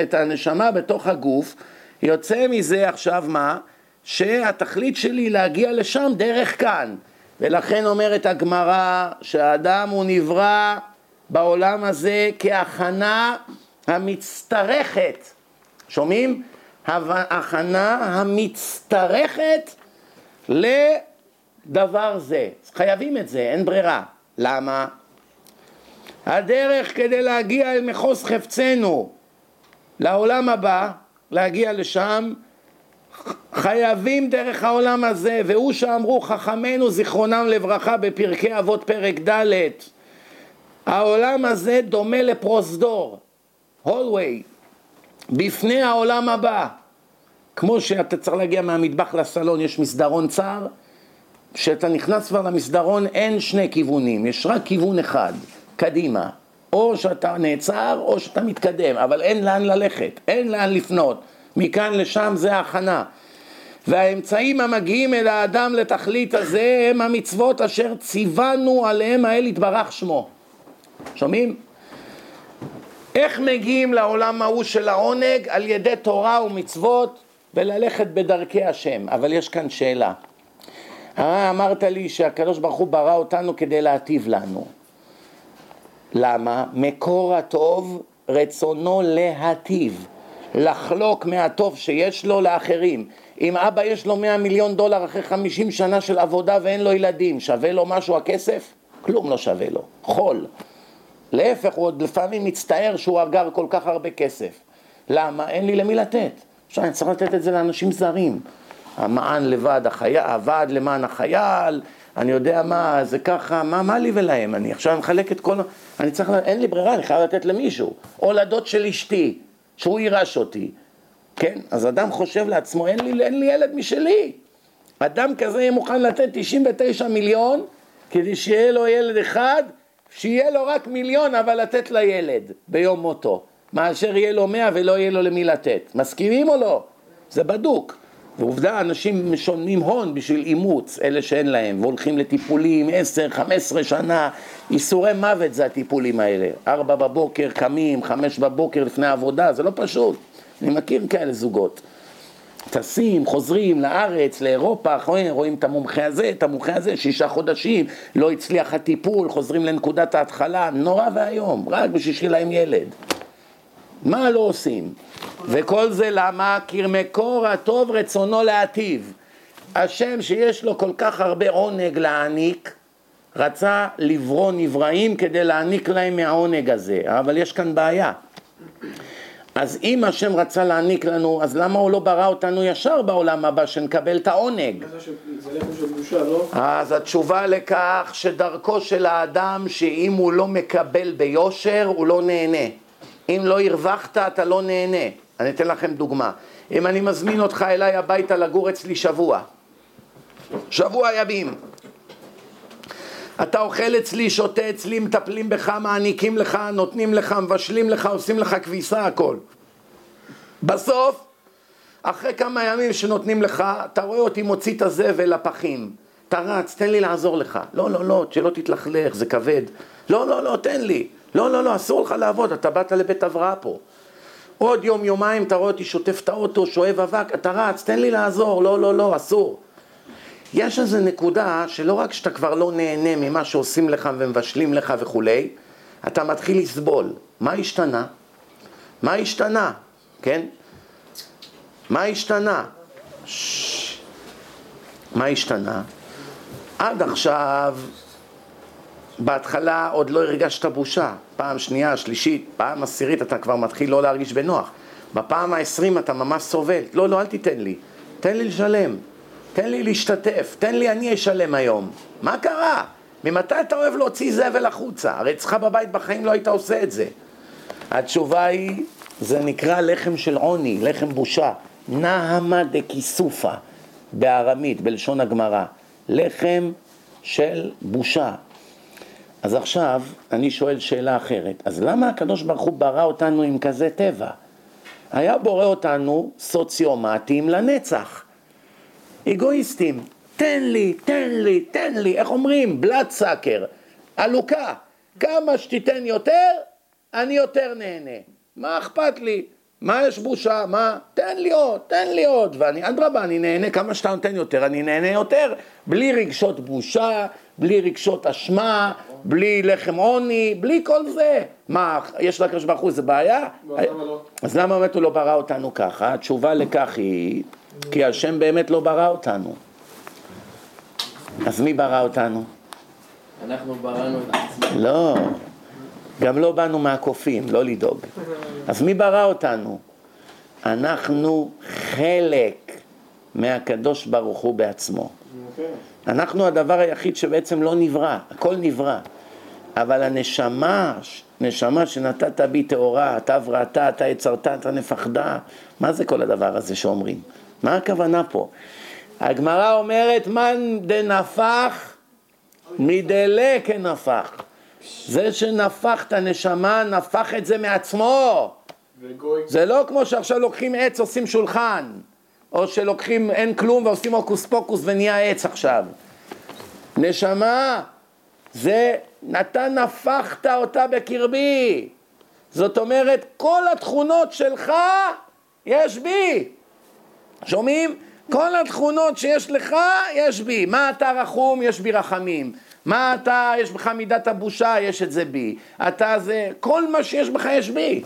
את הנשמה בתוך הגוף, יוצא מזה עכשיו מה? שהתכלית שלי להגיע לשם דרך כאן. ולכן אומרת הגמרא שהאדם הוא נברא בעולם הזה כהכנה המצטרכת. שומעים? הכנה המצטרכת לדבר זה. חייבים את זה, אין ברירה. למה? הדרך כדי להגיע אל מחוז חפצנו לעולם הבא, להגיע לשם, חייבים דרך העולם הזה, והוא שאמרו חכמינו זיכרונם לברכה בפרקי אבות פרק ד' העולם הזה דומה לפרוזדור, הולווי, בפני העולם הבא. כמו שאתה צריך להגיע מהמטבח לסלון, יש מסדרון צר, כשאתה נכנס כבר למסדרון אין שני כיוונים, יש רק כיוון אחד, קדימה. או שאתה נעצר או שאתה מתקדם, אבל אין לאן ללכת, אין לאן לפנות. מכאן לשם זה ההכנה. והאמצעים המגיעים אל האדם לתכלית הזה הם המצוות אשר ציוונו עליהם האל יתברך שמו. שומעים? איך מגיעים לעולם ההוא של העונג? על ידי תורה ומצוות וללכת בדרכי השם. אבל יש כאן שאלה. אה, אמרת לי שהקדוש ברוך הוא ברא אותנו כדי להטיב לנו. למה? מקור הטוב רצונו להטיב. לחלוק מהטוב שיש לו לאחרים. אם אבא יש לו 100 מיליון דולר אחרי 50 שנה של עבודה ואין לו ילדים, שווה לו משהו הכסף? כלום לא שווה לו, חול. להפך, הוא עוד לפעמים מצטער שהוא אגר כל כך הרבה כסף. למה? אין לי למי לתת. עכשיו אני צריך לתת את זה לאנשים זרים. המען לוועד החייל, הוועד למען החייל, אני יודע מה, זה ככה, מה, מה לי ולהם? אני עכשיו מחלק את כל... אני צריך, אין לי ברירה, אני חייב לתת למישהו. או לדוד של אשתי, שהוא יירש אותי. כן? אז אדם חושב לעצמו, אין לי, אין לי ילד משלי. אדם כזה יהיה מוכן לתת 99 מיליון כדי שיהיה לו ילד אחד, שיהיה לו רק מיליון אבל לתת לילד ביום מותו, מאשר יהיה לו מאה ולא יהיה לו למי לתת. מסכימים או לא? זה בדוק. ועובדה, אנשים משלמים הון בשביל אימוץ, אלה שאין להם, והולכים לטיפולים עשר, חמש עשרה שנה, ייסורי מוות זה הטיפולים האלה. ארבע בבוקר קמים, חמש בבוקר לפני העבודה, זה לא פשוט. אני מכיר כאלה זוגות. טסים, חוזרים לארץ, לאירופה, רואים את המומחה הזה, את המומחה הזה, שישה חודשים, לא הצליח הטיפול, חוזרים לנקודת ההתחלה, נורא ואיום, רק בשביל שיהיה להם ילד. מה לא עושים? וכל זה למה? כי מקור הטוב רצונו להטיב. השם שיש לו כל כך הרבה עונג להעניק, רצה לברוא נבראים כדי להעניק להם מהעונג הזה, אבל יש כאן בעיה. אז אם השם רצה להעניק לנו, אז למה הוא לא ברא אותנו ישר בעולם הבא, שנקבל את העונג? לא? אז התשובה לכך שדרכו של האדם, שאם הוא לא מקבל ביושר, הוא לא נהנה. אם לא הרווחת, אתה לא נהנה. אני אתן לכם דוגמה. אם אני מזמין אותך אליי הביתה לגור אצלי שבוע, שבוע ימים, אתה אוכל אצלי, שותה אצלי, מטפלים בך, מעניקים לך, נותנים לך, מבשלים לך, עושים לך כביסה, הכל. בסוף, אחרי כמה ימים שנותנים לך, אתה רואה אותי מוציא את הזבל לפחים. אתה רץ, תן לי לעזור לך. לא, לא, לא, שלא תתלכלך, זה כבד. לא, לא, לא, תן לי. לא, לא, לא, אסור לך לעבוד, אתה באת לבית הבראה פה. עוד יום, יומיים, אתה רואה אותי שוטף את האוטו, שואב אבק, אתה רץ, תן לי לעזור. לא, לא, לא, אסור. יש איזו נקודה שלא רק שאתה כבר לא נהנה ממה שעושים לך ומבשלים לך וכולי, אתה מתחיל לסבול. מה השתנה? מה השתנה? כן? מה השתנה? ש... מה השתנה? עד עכשיו, בהתחלה עוד לא הרגשת בושה. פעם שנייה, שלישית, פעם עשירית אתה כבר מתחיל לא להרגיש בנוח. בפעם העשרים אתה ממש סובל. לא, לא, אל תיתן לי. תן לי לשלם. תן לי להשתתף, תן לי אני אשלם היום. מה קרה? ממתי אתה אוהב להוציא זבל החוצה? הרי אצלך בבית בחיים לא היית עושה את זה. התשובה היא, זה נקרא לחם של עוני, לחם בושה. נהמה דקיסופה, בארמית, בלשון הגמרא. לחם של בושה. אז עכשיו אני שואל שאלה אחרת. אז למה הקדוש ברוך הוא ברא אותנו עם כזה טבע? היה בורא אותנו סוציומטים לנצח. אגואיסטים. תן לי, תן לי, תן לי, איך אומרים? בלאד סאקר, עלוקה. כמה שתיתן יותר, אני יותר נהנה. מה אכפת לי? מה יש בושה? מה? תן לי עוד, תן לי עוד. ואני, אדרבה, אני נהנה, כמה שאתה נותן יותר, אני נהנה יותר. בלי רגשות בושה, בלי רגשות אשמה, בלי לחם עוני, בלי כל זה. מה, יש לקדוש ברוך הוא, זה בעיה? לא? אז למה באמת הוא לא ברא אותנו ככה? התשובה לכך היא כי השם באמת לא ברא אותנו. אז מי ברא אותנו? אנחנו בראנו את עצמנו. לא, גם לא באנו מהקופים, לא לדאוג. אז מי ברא אותנו? אנחנו חלק מהקדוש ברוך הוא בעצמו. אנחנו הדבר היחיד שבעצם לא נברא, הכל נברא. אבל הנשמה, נשמה שנתת בי טהורה, אתה וראתה, אתה יצרת, אתה נפחדה, מה זה כל הדבר הזה שאומרים? מה הכוונה פה? הגמרא אומרת, מאן דנפח מדלה כנפח. זה שנפח את הנשמה, נפח את זה מעצמו. זה לא כמו שעכשיו לוקחים עץ, עושים שולחן. או שלוקחים אין כלום ועושים הוקוס פוקוס ונהיה עץ עכשיו. נשמה, זה, אתה נפחת אותה בקרבי. זאת אומרת, כל התכונות שלך יש בי. שומעים? כל התכונות שיש לך, יש בי. מה אתה רחום? יש בי רחמים. מה אתה, יש בך מידת הבושה, יש את זה בי. אתה זה, כל מה שיש בך יש בי.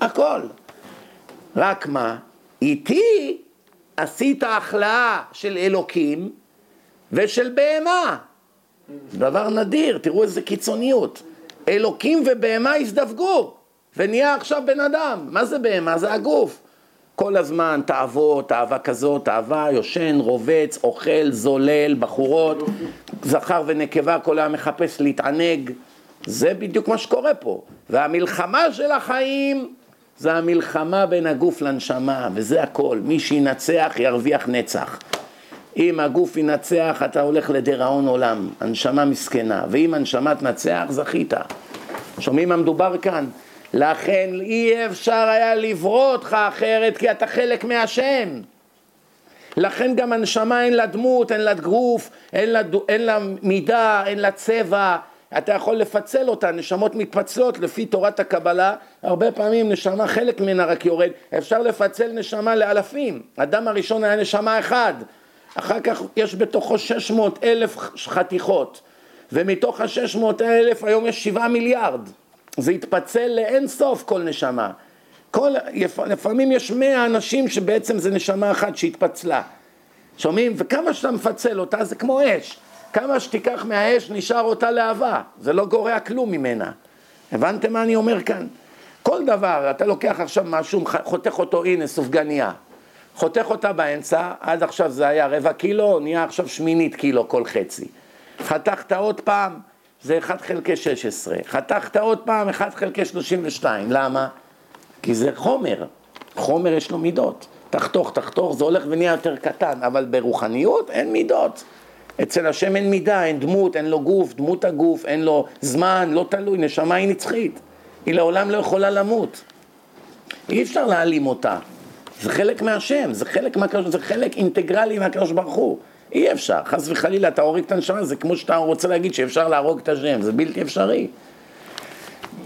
הכל. רק מה? איתי עשית החלאה של אלוקים ושל בהמה. דבר נדיר, תראו איזה קיצוניות. אלוקים ובהמה הזדווגו, ונהיה עכשיו בן אדם. מה זה בהמה? זה הגוף. כל הזמן תאוות, תאווה כזאת, תאווה, יושן, רובץ, אוכל, זולל, בחורות, זכר ונקבה, כל היום מחפש להתענג. זה בדיוק מה שקורה פה. והמלחמה של החיים זה המלחמה בין הגוף לנשמה, וזה הכל. מי שינצח ירוויח נצח. אם הגוף ינצח, אתה הולך לדיראון עולם, הנשמה מסכנה, ואם הנשמה תנצח, זכית. שומעים מה מדובר כאן? לכן אי אפשר היה לברוא אותך אחרת, כי אתה חלק מהשם. לכן גם הנשמה אין לה דמות, אין לה גוף, אין לה, אין לה מידה, אין לה צבע, אתה יכול לפצל אותה, נשמות מתפצלות לפי תורת הקבלה, הרבה פעמים נשמה, חלק ממנה רק יורד, אפשר לפצל נשמה לאלפים, אדם הראשון היה נשמה אחד, אחר כך יש בתוכו 600 אלף חתיכות, ומתוך ה-600 אלף היום יש 7 מיליארד, זה התפצל לאין סוף כל נשמה, כל, לפעמים יש 100 אנשים שבעצם זה נשמה אחת שהתפצלה, שומעים? וכמה שאתה מפצל אותה זה כמו אש, כמה שתיקח מהאש נשאר אותה להבה, זה לא גורע כלום ממנה. הבנתם מה אני אומר כאן? כל דבר, אתה לוקח עכשיו משהו, חותך אותו, הנה סופגניה. חותך אותה באמצע, עד עכשיו זה היה רבע קילו, נהיה עכשיו שמינית קילו כל חצי. חתכת עוד פעם, זה 1 חלקי 16. חתכת עוד פעם, 1 חלקי 32. למה? כי זה חומר. חומר יש לו מידות. תחתוך, תחתוך, זה הולך ונהיה יותר קטן, אבל ברוחניות אין מידות. אצל השם אין מידה, אין דמות, אין לו גוף, דמות הגוף, אין לו זמן, לא תלוי, נשמה היא נצחית. היא לעולם לא יכולה למות. אי אפשר להעלים אותה. זה חלק מהשם, זה חלק, מהקדוש, זה חלק אינטגרלי מהקדוש ברוך הוא. אי אפשר, חס וחלילה, אתה הורג את הנשמה, זה כמו שאתה רוצה להגיד שאפשר להרוג את השם, זה בלתי אפשרי.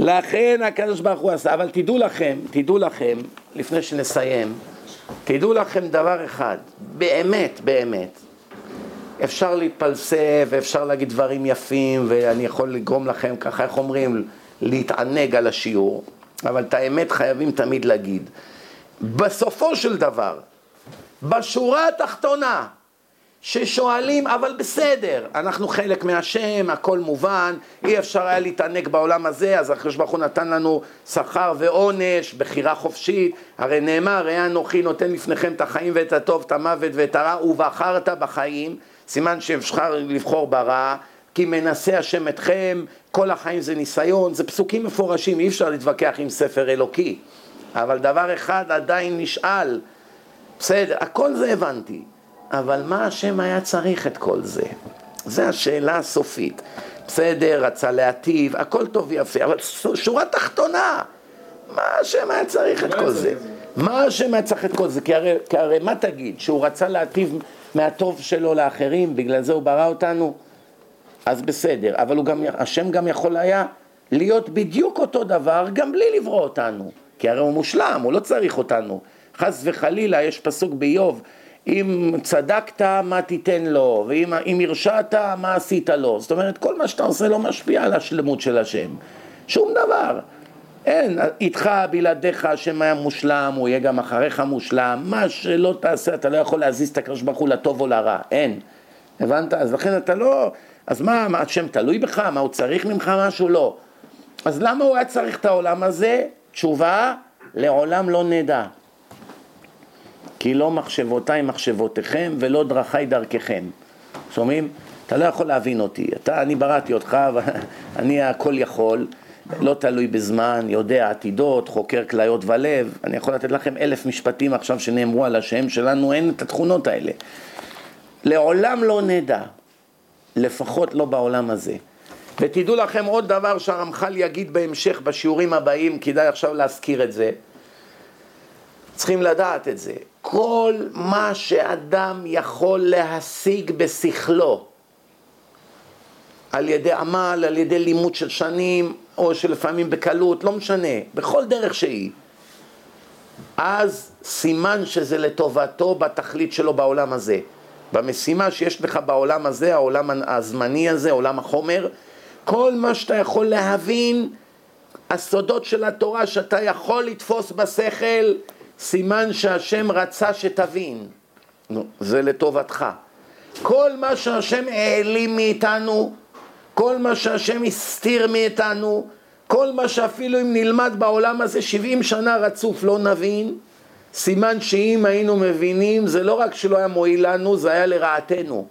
לכן הקדוש ברוך הוא עשה, אבל תדעו לכם, תדעו לכם, לפני שנסיים, תדעו לכם דבר אחד, באמת, באמת, אפשר להתפלסף, ואפשר להגיד דברים יפים, ואני יכול לגרום לכם, ככה איך אומרים, להתענג על השיעור, אבל את האמת חייבים תמיד להגיד. בסופו של דבר, בשורה התחתונה, ששואלים, אבל בסדר, אנחנו חלק מהשם, הכל מובן, אי אפשר היה להתענג בעולם הזה, אז הקדוש ברוך הוא נתן לנו שכר ועונש, בחירה חופשית, הרי נאמר, ראה אנוכי נותן לפניכם את החיים ואת הטוב, את המוות ואת הרע, ובחרת בחיים, סימן שאפשר לבחור ברע, כי מנסה השם אתכם, כל החיים זה ניסיון, זה פסוקים מפורשים, אי אפשר להתווכח עם ספר אלוקי. אבל דבר אחד עדיין נשאל, בסדר, הכל זה הבנתי, אבל מה השם היה צריך את כל זה? זו השאלה הסופית. בסדר, רצה להטיב, הכל טוב ויפה, אבל שורה תחתונה, מה השם היה צריך את כל זה? מה השם היה צריך את כל זה? כי הרי, כי הרי מה תגיד, שהוא רצה להטיב מהטוב שלו לאחרים, בגלל זה הוא ברא אותנו? אז בסדר, אבל הוא גם, השם גם יכול היה להיות בדיוק אותו דבר גם בלי לברוא אותנו, כי הרי הוא מושלם, הוא לא צריך אותנו. חס וחלילה, יש פסוק באיוב, אם צדקת, מה תיתן לו, ואם הרשעת, מה עשית לו. זאת אומרת, כל מה שאתה עושה לא משפיע על השלמות של השם. שום דבר. אין, איתך, בלעדיך, השם היה מושלם, הוא יהיה גם אחריך מושלם, מה שלא תעשה, אתה לא יכול להזיז את הקדוש ברוך הוא לטוב או לרע, אין. הבנת? אז לכן אתה לא, אז מה, מה, השם תלוי בך? מה, הוא צריך ממך משהו? לא. אז למה הוא היה צריך את העולם הזה? תשובה, לעולם לא נדע. כי לא מחשבותיי מחשבותיכם ולא דרכיי דרככם. שומעים? אתה לא יכול להבין אותי. אתה, אני בראתי אותך, אני הכל יכול. לא תלוי בזמן, יודע עתידות, חוקר כליות ולב. אני יכול לתת לכם אלף משפטים עכשיו שנאמרו על השם שלנו, אין את התכונות האלה. לעולם לא נדע, לפחות לא בעולם הזה. ותדעו לכם עוד דבר שהרמח"ל יגיד בהמשך בשיעורים הבאים, כדאי עכשיו להזכיר את זה. צריכים לדעת את זה. כל מה שאדם יכול להשיג בשכלו, על ידי עמל, על ידי לימוד של שנים, או שלפעמים בקלות, לא משנה, בכל דרך שהיא. אז סימן שזה לטובתו בתכלית שלו בעולם הזה. במשימה שיש לך בעולם הזה, העולם הזמני הזה, עולם החומר, כל מה שאתה יכול להבין, הסודות של התורה שאתה יכול לתפוס בשכל, סימן שהשם רצה שתבין. נו, זה לטובתך. כל מה שהשם העלים מאיתנו, כל מה שהשם הסתיר מאיתנו, כל מה שאפילו אם נלמד בעולם הזה 70 שנה רצוף לא נבין, סימן שאם היינו מבינים, זה לא רק שלא היה מועיל לנו, זה היה לרעתנו.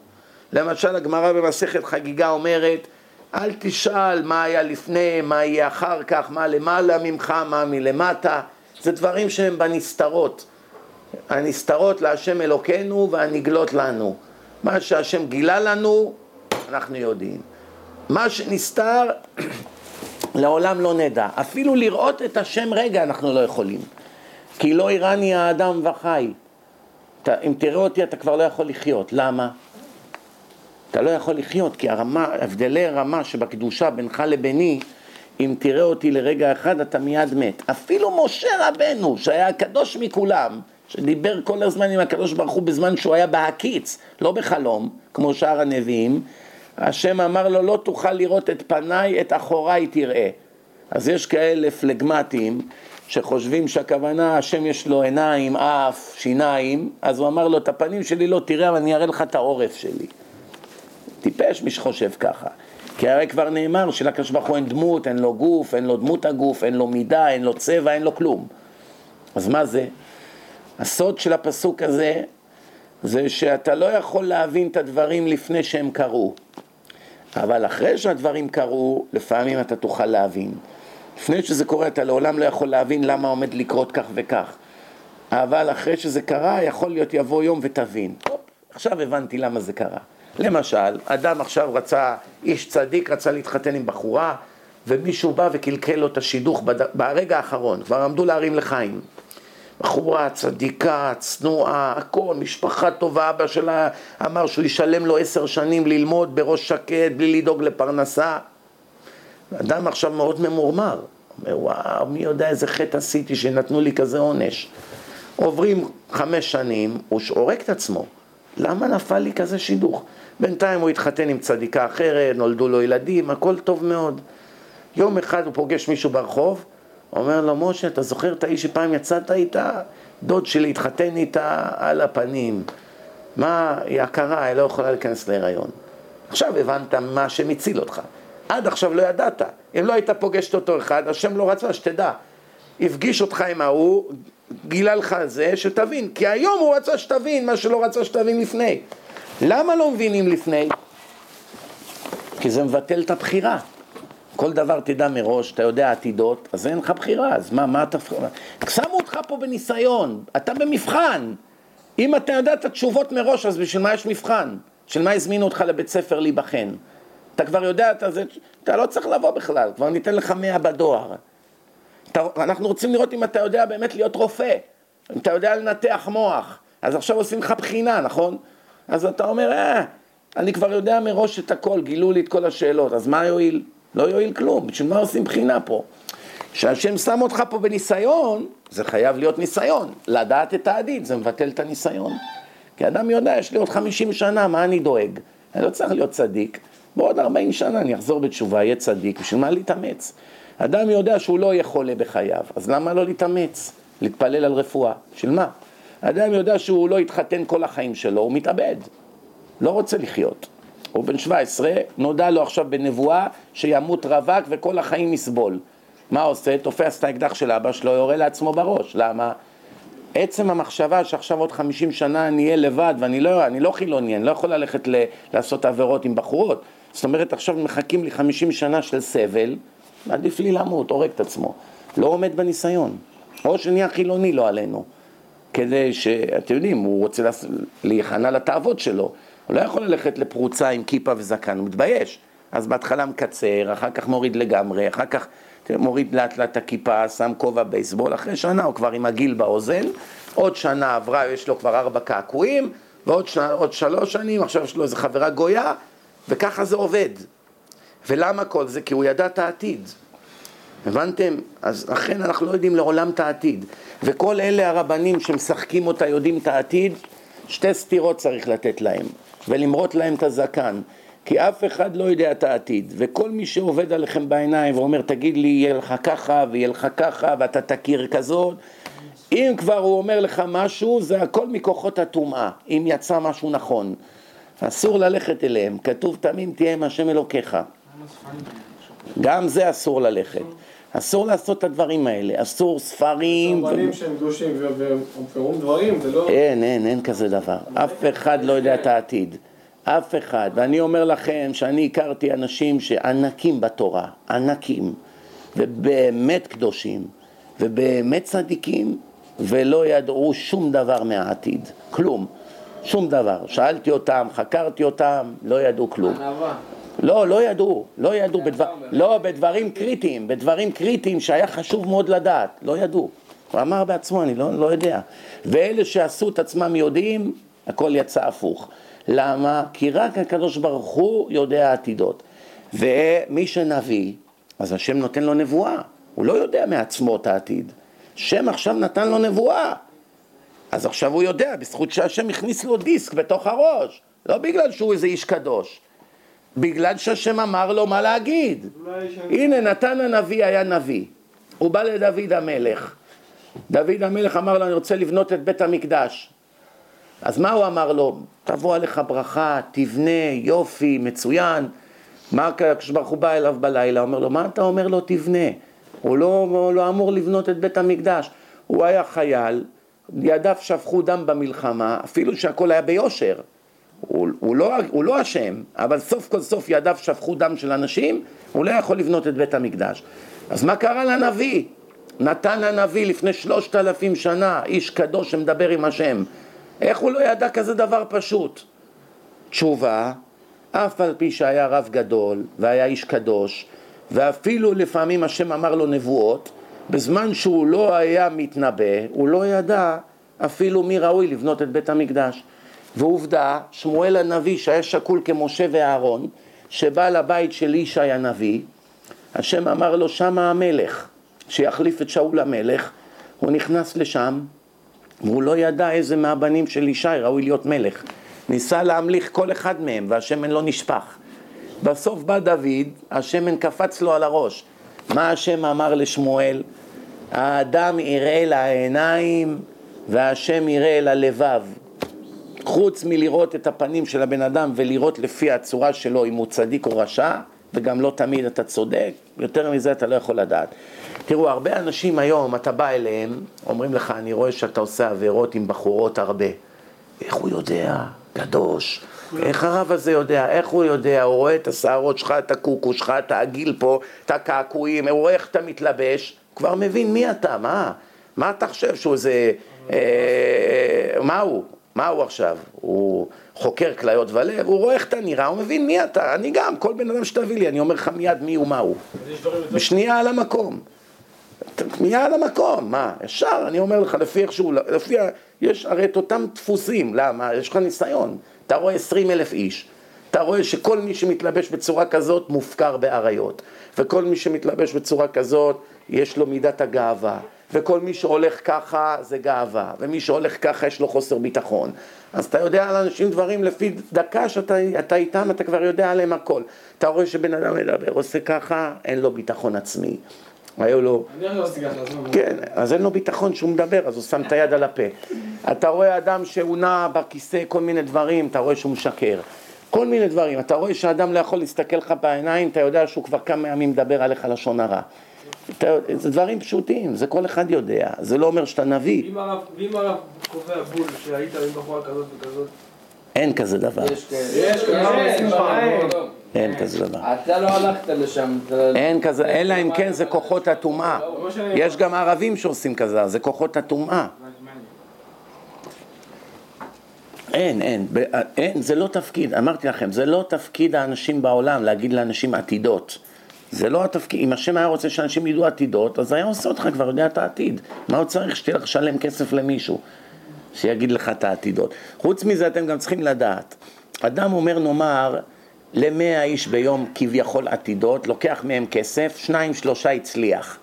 למשל, הגמרא במסכת חגיגה אומרת, אל תשאל מה היה לפני, מה יהיה אחר כך, מה למעלה ממך, מה מלמטה. זה דברים שהם בנסתרות. הנסתרות להשם אלוקינו והנגלות לנו. מה שהשם גילה לנו, אנחנו יודעים. מה שנסתר, לעולם לא נדע. אפילו לראות את השם רגע אנחנו לא יכולים. כי לא יראני האדם וחי. אתה, אם תראה אותי אתה כבר לא יכול לחיות. למה? אתה לא יכול לחיות, כי הרמה, הבדלי רמה שבקדושה בינך לביני, אם תראה אותי לרגע אחד אתה מיד מת. אפילו משה רבנו, שהיה הקדוש מכולם, שדיבר כל הזמן עם הקדוש ברוך הוא בזמן שהוא היה בהקיץ, לא בחלום, כמו שאר הנביאים, השם אמר לו, לא תוכל לראות את פניי, את אחוריי תראה. אז יש כאלה פלגמטים שחושבים שהכוונה, השם יש לו עיניים, אף, שיניים, אז הוא אמר לו, את הפנים שלי לא תראה, אבל אני אראה לך את העורף שלי. טיפש מי שחושב ככה. כי הרי כבר נאמר שלקדוש ברוך הוא אין דמות, אין לו גוף, אין לו דמות הגוף, אין לו מידה, אין לו צבע, אין לו כלום. אז מה זה? הסוד של הפסוק הזה זה שאתה לא יכול להבין את הדברים לפני שהם קרו. אבל אחרי שהדברים קרו, לפעמים אתה תוכל להבין. לפני שזה קורה אתה לעולם לא יכול להבין למה עומד לקרות כך וכך. אבל אחרי שזה קרה, יכול להיות יבוא יום ותבין. עכשיו הבנתי למה זה קרה. למשל, אדם עכשיו רצה, איש צדיק רצה להתחתן עם בחורה, ומישהו בא וקלקל לו את השידוך בד... ברגע האחרון, כבר עמדו להרים לחיים. בחורה צדיקה, צנועה, הכל, משפחה טובה, אבא שלה אמר שהוא ישלם לו עשר שנים ללמוד בראש שקט, בלי לדאוג לפרנסה. אדם עכשיו מאוד ממורמר, אומר, וואו, מי יודע איזה חטא עשיתי שנתנו לי כזה עונש. עוברים חמש שנים, הוא הורג את עצמו. למה נפל לי כזה שידוך? בינתיים הוא התחתן עם צדיקה אחרת, נולדו לו ילדים, הכל טוב מאוד. יום אחד הוא פוגש מישהו ברחוב, אומר לו, משה, אתה זוכר את האיש שפעם יצאת איתה? דוד שלי התחתן איתה על הפנים. מה, היא עקרה, היא לא יכולה להיכנס להיריון. עכשיו הבנת מה השם הציל אותך. עד עכשיו לא ידעת. אם לא היית פוגש את אותו אחד, השם לא רצה שתדע. הפגיש אותך עם ההוא, גילה לך זה, שתבין. כי היום הוא רצה שתבין מה שלא רצה שתבין לפני. למה לא מבינים לפני? כי זה מבטל את הבחירה. כל דבר תדע מראש, אתה יודע עתידות, אז אין לך בחירה, אז מה, מה אתה... שמו אותך פה בניסיון, אתה במבחן. אם אתה יודע את התשובות מראש, אז בשביל מה יש מבחן? בשביל מה הזמינו אותך לבית ספר להיבחן? אתה כבר יודע, אתה, זה, אתה לא צריך לבוא בכלל, כבר ניתן לך מאה בדואר. אתה, אנחנו רוצים לראות אם אתה יודע באמת להיות רופא, אם אתה יודע לנתח מוח, אז עכשיו עושים לך בחינה, נכון? אז אתה אומר, אה, אני כבר יודע מראש את הכל, גילו לי את כל השאלות, אז מה יועיל? לא יועיל כלום, בשביל מה עושים בחינה פה? כשהשם שם אותך פה בניסיון, זה חייב להיות ניסיון. לדעת את העתיד, זה מבטל את הניסיון. כי אדם יודע, יש לי עוד 50 שנה, מה אני דואג? אני לא צריך להיות צדיק. בעוד 40 שנה אני אחזור בתשובה, אהיה צדיק, בשביל מה להתאמץ? אדם יודע שהוא לא יהיה חולה בחייו, אז למה לא להתאמץ? להתפלל על רפואה. בשביל מה? אדם יודע שהוא לא יתחתן כל החיים שלו, הוא מתאבד. לא רוצה לחיות. הוא בן 17, נודע לו עכשיו בנבואה שימות רווק וכל החיים יסבול. מה עושה? תופס את האקדח של אבא שלו, יורה לעצמו בראש. למה? עצם המחשבה שעכשיו עוד 50 שנה אני אהיה לבד ואני לא, אני לא חילוני, אני לא יכול ללכת ל, לעשות עבירות עם בחורות. זאת אומרת, עכשיו מחכים לי 50 שנה של סבל, עדיף לי למות, הורג את עצמו. לא עומד בניסיון. או שנהיה חילוני, לא עלינו. כדי שאתם יודעים, הוא רוצה להיכנע לתאוות שלו. הוא לא יכול ללכת לפרוצה עם כיפה וזקן, הוא מתבייש. אז בהתחלה מקצר, אחר כך מוריד לגמרי, אחר כך מוריד לאט לאט את הכיפה, שם כובע בייסבול, אחרי שנה הוא כבר עם הגיל באוזן, עוד שנה עברה, יש לו כבר ארבע קעקועים, ועוד שנה, שלוש שנים, עכשיו יש לו איזה חברה גויה, וככה זה עובד. ולמה כל זה? כי הוא ידע את העתיד. הבנתם? אז אכן אנחנו לא יודעים לעולם את העתיד. וכל אלה הרבנים שמשחקים אותה יודעים את העתיד, שתי סתירות צריך לתת להם. ולמרות להם את הזקן. כי אף אחד לא יודע את העתיד, וכל מי שעובד עליכם בעיניים ואומר תגיד לי יהיה לך ככה ויהיה לך ככה ואתה תכיר כזאת, אם כבר הוא אומר לך משהו זה הכל מכוחות הטומאה, אם יצא משהו נכון. אסור ללכת אליהם, כתוב תמים תהיה עם השם אלוקיך. גם זה אסור ללכת. אסור לעשות את הדברים האלה, אסור ספרים. רבנים שהם קדושים ואומרים דברים, זה לא... אין, אין, אין כזה דבר. אף אחד לא יודע את העתיד. אף אחד. ואני אומר לכם שאני הכרתי אנשים שענקים בתורה, ענקים, ובאמת קדושים, ובאמת צדיקים, ולא ידעו שום דבר מהעתיד. כלום. שום דבר. שאלתי אותם, חקרתי אותם, לא ידעו כלום. ענווה. לא, לא ידעו, לא ידעו, בדבר, לא, בדברים קריטיים, בדברים קריטיים שהיה חשוב מאוד לדעת, לא ידעו. הוא אמר בעצמו, אני לא, לא יודע. ואלה שעשו את עצמם יודעים, הכל יצא הפוך. למה? כי רק הקדוש ברוך הוא יודע עתידות. ומי שנביא, אז השם נותן לו נבואה, הוא לא יודע מעצמו את העתיד. השם עכשיו נתן לו נבואה. אז עכשיו הוא יודע, בזכות שהשם הכניס לו דיסק בתוך הראש, לא בגלל שהוא איזה איש קדוש. בגלל שהשם אמר לו מה להגיד. הנה, נתן הנביא היה נביא. הוא בא לדוד המלך. דוד המלך אמר לו, אני רוצה לבנות את בית המקדש. אז מה הוא אמר לו? תבוא עליך ברכה, תבנה, יופי, מצוין. מה הקדוש ברוך הוא בא אליו בלילה? אומר לו, מה אתה אומר לו תבנה? הוא לא, הוא לא אמור לבנות את בית המקדש. הוא היה חייל, ידיו שפכו דם במלחמה, אפילו שהכל היה ביושר. הוא, הוא, לא, לא אשם, אבל סוף כל סוף ידיו שפכו דם של אנשים, הוא לא יכול לבנות את בית המקדש. אז מה קרה לנביא? נתן הנביא לפני שלושת אלפים שנה, איש קדוש שמדבר עם השם. איך הוא לא ידע כזה דבר פשוט? תשובה, אף על פי שהיה רב גדול והיה איש קדוש, ואפילו לפעמים השם אמר לו נבואות, בזמן שהוא לא היה מתנבא, הוא לא ידע אפילו מי ראוי לבנות את בית המקדש. ועובדה, שמואל הנביא שהיה שקול כמשה ואהרון, שבא לבית של ישי הנביא, השם אמר לו שמה המלך, שיחליף את שאול המלך, הוא נכנס לשם, והוא לא ידע איזה מהבנים של ישי ראוי להיות מלך. ניסה להמליך כל אחד מהם, והשמן לא נשפך. בסוף בא דוד, השמן קפץ לו על הראש. מה השם אמר לשמואל? האדם יראה לעיניים והשם יראה אל הלבב. חוץ מלראות את הפנים של הבן אדם ולראות לפי הצורה שלו אם הוא צדיק או רשע, וגם לא תמיד אתה צודק, יותר מזה אתה לא יכול לדעת. תראו, הרבה אנשים היום, אתה בא אליהם, אומרים לך, אני רואה שאתה עושה עבירות עם בחורות הרבה. איך הוא יודע? קדוש. איך הרב הזה יודע? איך הוא יודע? הוא רואה את השערות שלך, את הקוקו שלך, את העגיל פה, את הקעקועים, הוא רואה איך אתה מתלבש, כבר מבין מי אתה, מה? מה אתה חושב שהוא איזה... אה, מה הוא? מה הוא עכשיו? הוא חוקר כליות ולב, הוא רואה איך אתה נראה, הוא מבין מי אתה, אני גם, כל בן אדם שתביא לי, אני אומר לך מיד מי הוא, מה הוא. בשנייה על המקום. מיד על המקום, מה, ישר, אני אומר לך, לפי איך שהוא, לפי, יש הרי את אותם דפוסים, למה? יש לך ניסיון. אתה רואה עשרים אלף איש, אתה רואה שכל מי שמתלבש בצורה כזאת מופקר באריות, וכל מי שמתלבש בצורה כזאת, יש לו מידת הגאווה. וכל מי שהולך ככה זה גאווה, ומי שהולך ככה יש לו חוסר ביטחון. אז אתה יודע על אנשים דברים לפי דקה שאתה איתם, אתה כבר יודע עליהם הכל. אתה רואה שבן אדם מדבר, עושה ככה, אין לו ביטחון עצמי. היו לו... אני לא עשיתי ככה, כן, אז אין לו ביטחון שהוא מדבר, אז הוא שם את היד על הפה. אתה רואה אדם שהוא נע בכיסא, כל מיני דברים, אתה רואה שהוא משקר. כל מיני דברים. אתה רואה שאדם לא יכול להסתכל לך בעיניים, אתה יודע שהוא כבר כמה ימים מדבר עליך לשון הרע. אתה, זה דברים פשוטים, זה כל אחד יודע, זה לא אומר שאתה נביא. ואם הרב- קובע בול שהיית עם בחורה כזאת וכזאת, אין כזה דבר, יש כאלה. יש כאלה, עושים פעם. אין כזה דבר. אתה לא הלכת לשם. אין כזה, אלא אם כן זה כוחות הטומאה. יש גם ערבים שעושים כזה, זה כוחות הטומאה. אין, אין, ב- אין, זה לא תפקיד, אמרתי לכם, זה לא תפקיד האנשים בעולם להגיד לאנשים עתידות. זה לא התפקיד, אם השם היה רוצה שאנשים ידעו עתידות, אז היה עושה אותך כבר יודע את העתיד. מה עוד צריך שתלך לשלם כסף למישהו שיגיד לך את העתידות? חוץ מזה אתם גם צריכים לדעת, אדם אומר נאמר למאה איש ביום כביכול עתידות, לוקח מהם כסף, שניים שלושה הצליח.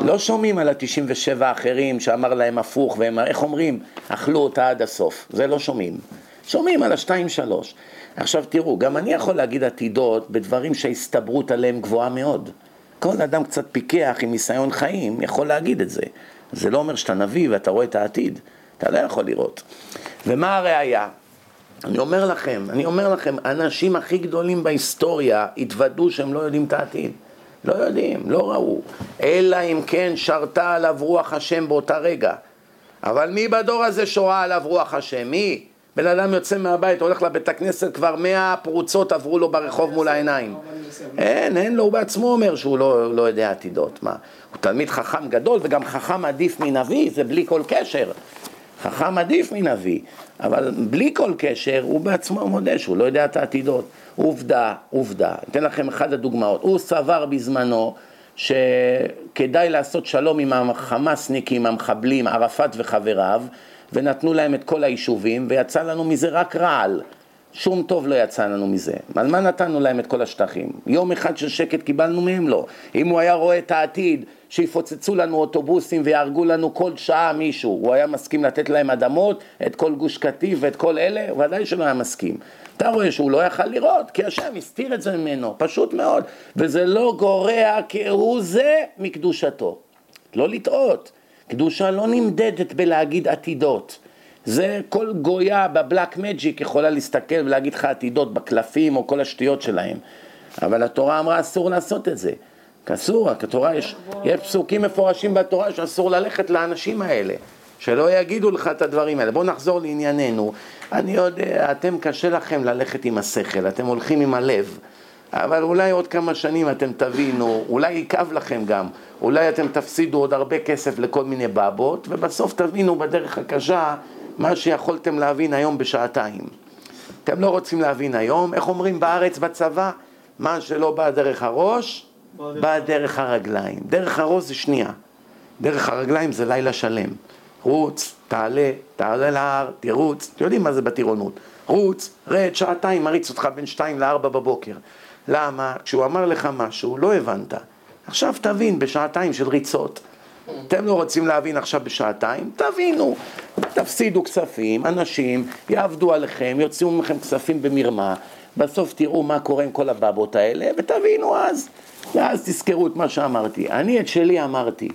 לא שומעים על ה-97 האחרים שאמר להם הפוך, והם, איך אומרים, אכלו אותה עד הסוף. זה לא שומעים. שומעים על השתיים שלוש. עכשיו תראו, גם אני יכול להגיד עתידות בדברים שההסתברות עליהם גבוהה מאוד. כל אדם קצת פיקח עם ניסיון חיים יכול להגיד את זה. זה לא אומר שאתה נביא ואתה רואה את העתיד. אתה לא יכול לראות. ומה הראיה? אני אומר לכם, אני אומר לכם, האנשים הכי גדולים בהיסטוריה התוודו שהם לא יודעים את העתיד. לא יודעים, לא ראו. אלא אם כן שרתה עליו רוח השם באותה רגע. אבל מי בדור הזה שורה עליו רוח השם? מי? בן אדם יוצא מהבית, הולך לבית הכנסת, כבר מאה פרוצות עברו לו ברחוב מול העיניים. אין, אין לו, הוא בעצמו אומר שהוא לא, לא יודע עתידות. מה? הוא תלמיד חכם גדול וגם חכם עדיף מנביא, זה בלי כל קשר. חכם עדיף מנביא, אבל בלי כל קשר, הוא בעצמו מודה שהוא לא יודע את העתידות. עובדה, עובדה, אתן לכם אחת הדוגמאות, הוא סבר בזמנו שכדאי לעשות שלום עם החמאסניקים, המחבלים, ערפאת וחבריו, ונתנו להם את כל היישובים, ויצא לנו מזה רק רעל. שום טוב לא יצא לנו מזה. על מה נתנו להם את כל השטחים? יום אחד של שקט קיבלנו מהם לא. אם הוא היה רואה את העתיד, שיפוצצו לנו אוטובוסים ויהרגו לנו כל שעה מישהו, הוא היה מסכים לתת להם אדמות, את כל גוש קטיף ואת כל אלה? ודאי שלא היה מסכים. אתה רואה שהוא לא יכל לראות, כי השם הסתיר את זה ממנו, פשוט מאוד. וזה לא גורע כהוא זה מקדושתו. לא לטעות. קדושה לא נמדדת בלהגיד עתידות. זה כל גויה בבלק מג'יק יכולה להסתכל ולהגיד לך עתידות בקלפים או כל השטויות שלהם. אבל התורה אמרה אסור לעשות את זה. אסור, התורה יש, יש פסוקים מפורשים בתורה שאסור ללכת לאנשים האלה. שלא יגידו לך את הדברים האלה. בואו נחזור לענייננו. אני יודע, אתם קשה לכם ללכת עם השכל, אתם הולכים עם הלב. אבל אולי עוד כמה שנים אתם תבינו, אולי יכאב לכם גם, אולי אתם תפסידו עוד הרבה כסף לכל מיני בבות, ובסוף תבינו בדרך הקשה מה שיכולתם להבין היום בשעתיים. אתם לא רוצים להבין היום, איך אומרים בארץ בצבא? מה שלא בא דרך הראש, בא דרך הרגליים. דרך הראש זה שנייה, דרך הרגליים זה לילה שלם. רוץ, תעלה, תעלה להר, תרוץ, אתם יודעים מה זה בטירונות. רוץ, רד, שעתיים, מריץ אותך בין שתיים לארבע בבוקר. למה? כשהוא אמר לך משהו, לא הבנת. עכשיו תבין בשעתיים של ריצות. אתם לא רוצים להבין עכשיו בשעתיים? תבינו. תפסידו כספים, אנשים יעבדו עליכם, יוציאו מכם כספים במרמה, בסוף תראו מה קורה עם כל הבבות האלה, ותבינו אז. ואז תזכרו את מה שאמרתי. אני את שלי אמרתי.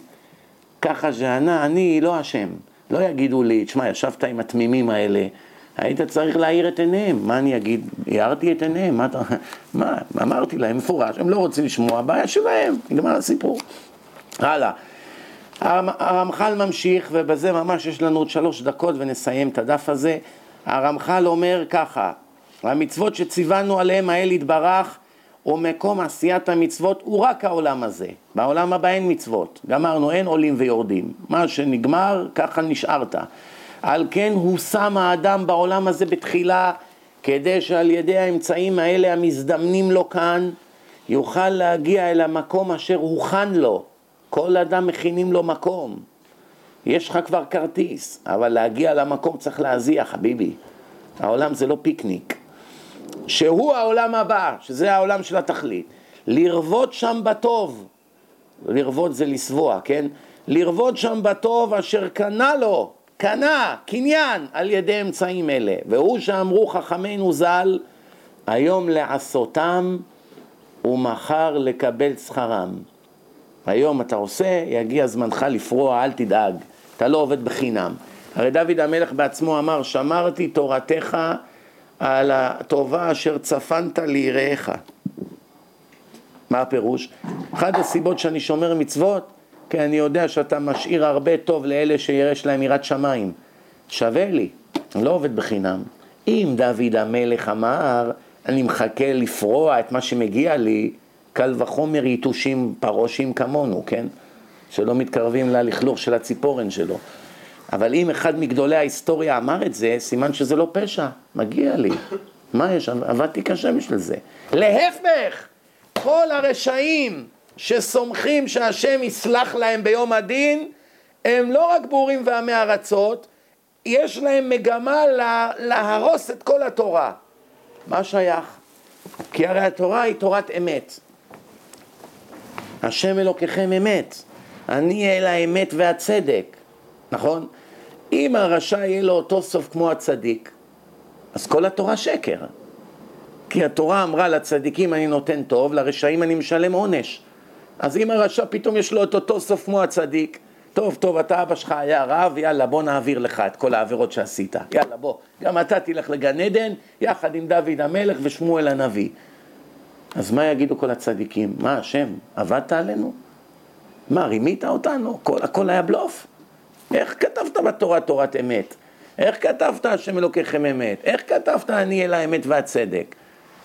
ככה שענה, אני לא אשם. לא יגידו לי, תשמע, ישבת עם התמימים האלה, היית צריך להאיר את עיניהם. מה אני אגיד? הארתי את עיניהם, מה אתה... מה? אמרתי להם מפורש, הם לא רוצים לשמוע, בעיה שלהם, נגמר הסיפור. הלאה. הרמח"ל ממשיך, ובזה ממש יש לנו עוד שלוש דקות ונסיים את הדף הזה. הרמח"ל אומר ככה, המצוות שציוונו עליהם האל יתברך ומקום עשיית המצוות הוא רק העולם הזה. בעולם הבא אין מצוות. גמרנו, אין עולים ויורדים. מה שנגמר, ככה נשארת. על כן הוא שם האדם בעולם הזה בתחילה, כדי שעל ידי האמצעים האלה המזדמנים לו כאן, יוכל להגיע אל המקום אשר הוכן לו. כל אדם מכינים לו מקום. יש לך כבר כרטיס, אבל להגיע למקום צריך להזיע, חביבי. העולם זה לא פיקניק. שהוא העולם הבא, שזה העולם של התכלית. לרבות שם בטוב, לרבות זה לסבוע, כן? לרבות שם בטוב אשר קנה לו, קנה, קניין, על ידי אמצעים אלה. והוא שאמרו חכמינו ז"ל, היום לעשותם ומחר לקבל שכרם. היום אתה עושה, יגיע זמנך לפרוע, אל תדאג, אתה לא עובד בחינם. הרי דוד המלך בעצמו אמר, שמרתי תורתך על הטובה אשר צפנת ליראיך. מה הפירוש? אחת הסיבות שאני שומר מצוות, כי אני יודע שאתה משאיר הרבה טוב לאלה שיש להם יראת שמיים. שווה לי, לא עובד בחינם. אם דוד המלך אמר, אני מחכה לפרוע את מה שמגיע לי, קל וחומר יתושים פרושים כמונו, כן? שלא מתקרבים ללכלוך של הציפורן שלו. אבל אם אחד מגדולי ההיסטוריה אמר את זה, סימן שזה לא פשע, מגיע לי. מה יש? עבדתי קשה בשביל זה. להפך, כל הרשעים שסומכים שהשם יסלח להם ביום הדין, הם לא רק בורים ועמי ארצות, יש להם מגמה לה, להרוס את כל התורה. מה שייך? כי הרי התורה היא תורת אמת. השם אלוקיכם אמת. אני אל האמת והצדק. נכון? אם הרשע יהיה לו אותו סוף כמו הצדיק, אז כל התורה שקר. כי התורה אמרה לצדיקים אני נותן טוב, לרשעים אני משלם עונש. אז אם הרשע פתאום יש לו את אותו סוף כמו הצדיק, טוב, טוב, אתה אבא שלך היה רב, יאללה, בוא נעביר לך את כל העבירות שעשית. יאללה, בוא. גם אתה תלך לגן עדן, יחד עם דוד המלך ושמואל הנביא. אז מה יגידו כל הצדיקים? מה, השם, עבדת עלינו? מה, רימית אותנו? הכל, הכל היה בלוף? איך כתבת בתורה תורת אמת? איך כתבת השם אלוקיכם אמת? איך כתבת אני אל האמת והצדק?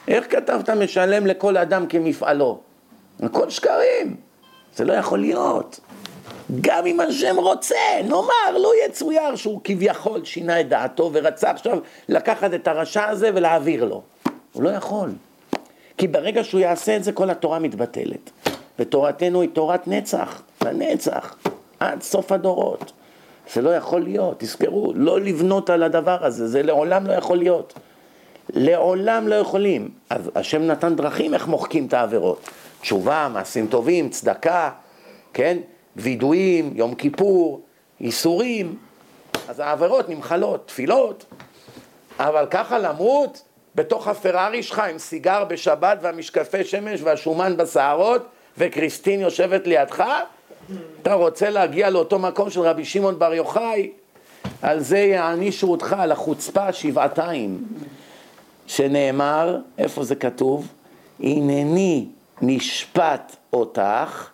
איך כתבת משלם לכל אדם כמפעלו? הכל שקרים, זה לא יכול להיות. גם אם השם רוצה, נאמר, לא יצויר שהוא כביכול שינה את דעתו ורצה עכשיו לקחת את הרשע הזה ולהעביר לו. הוא לא יכול. כי ברגע שהוא יעשה את זה, כל התורה מתבטלת. ותורתנו היא תורת נצח, לנצח, עד סוף הדורות. זה לא יכול להיות, תזכרו, לא לבנות על הדבר הזה, זה לעולם לא יכול להיות. לעולם לא יכולים. אז השם נתן דרכים איך מוחקים את העבירות. תשובה, מעשים טובים, צדקה, כן? וידויים, יום כיפור, ייסורים. אז העבירות נמחלות, תפילות. אבל ככה למות בתוך הפרארי שלך עם סיגר בשבת והמשקפי שמש והשומן בשערות וכריסטין יושבת לידך? אתה רוצה להגיע לאותו מקום של רבי שמעון בר יוחאי? על זה יענישו אותך, על החוצפה שבעתיים. שנאמר, איפה זה כתוב? הנני נשפט אותך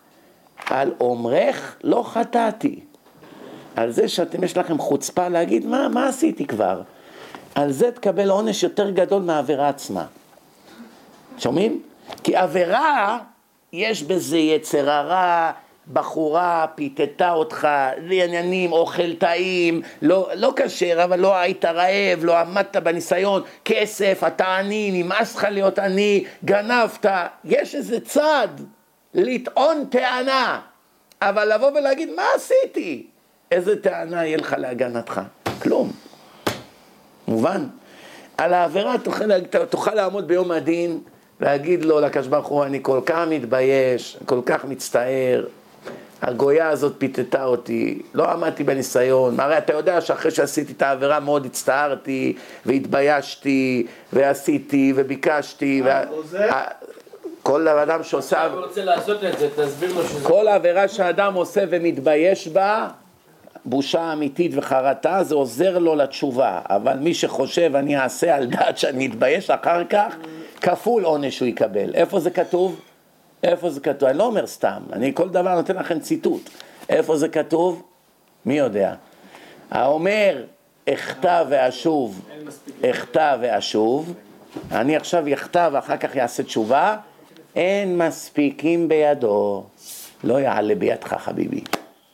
על אומרך לא חטאתי. על זה שאתם, יש לכם חוצפה להגיד, מה, מה עשיתי כבר? על זה תקבל עונש יותר גדול מהעבירה עצמה. שומעים? כי עבירה, יש בזה יצר הרע, בחורה פיתתה אותך, לעניינים, אוכל טעים, לא, לא כשר, אבל לא היית רעב, לא עמדת בניסיון, כסף, אתה עני, נמאס לך להיות עני, גנבת, יש איזה צד לטעון טענה, אבל לבוא ולהגיד, מה עשיתי? איזה טענה יהיה לך להגנתך? כלום. מובן? על העבירה תוכל, תוכל לעמוד ביום הדין להגיד לו לקדוש ברוך הוא, אני כל כך מתבייש, כל כך מצטער, הגויה הזאת פיתתה אותי, לא עמדתי בניסיון, הרי אתה יודע שאחרי שעשיתי את העבירה מאוד הצטערתי והתביישתי ועשיתי וביקשתי. כל אדם שעושה... הוא רוצה לעשות את זה, תסביר לו שזה... כל עבירה שאדם עושה ומתבייש בה, בושה אמיתית וחרטה, זה עוזר לו לתשובה. אבל מי שחושב אני אעשה על דעת שאני אתבייש אחר כך, כפול עונש הוא יקבל. איפה זה כתוב? איפה זה כתוב? אני לא אומר סתם, אני כל דבר נותן לכם ציטוט. איפה זה כתוב? מי יודע? האומר, אחטא ואשוב, אחטא ואשוב, אני עכשיו יחטא ואחר כך יעשה תשובה, אין מספיקים בידו. לא יעלה בידך חביבי,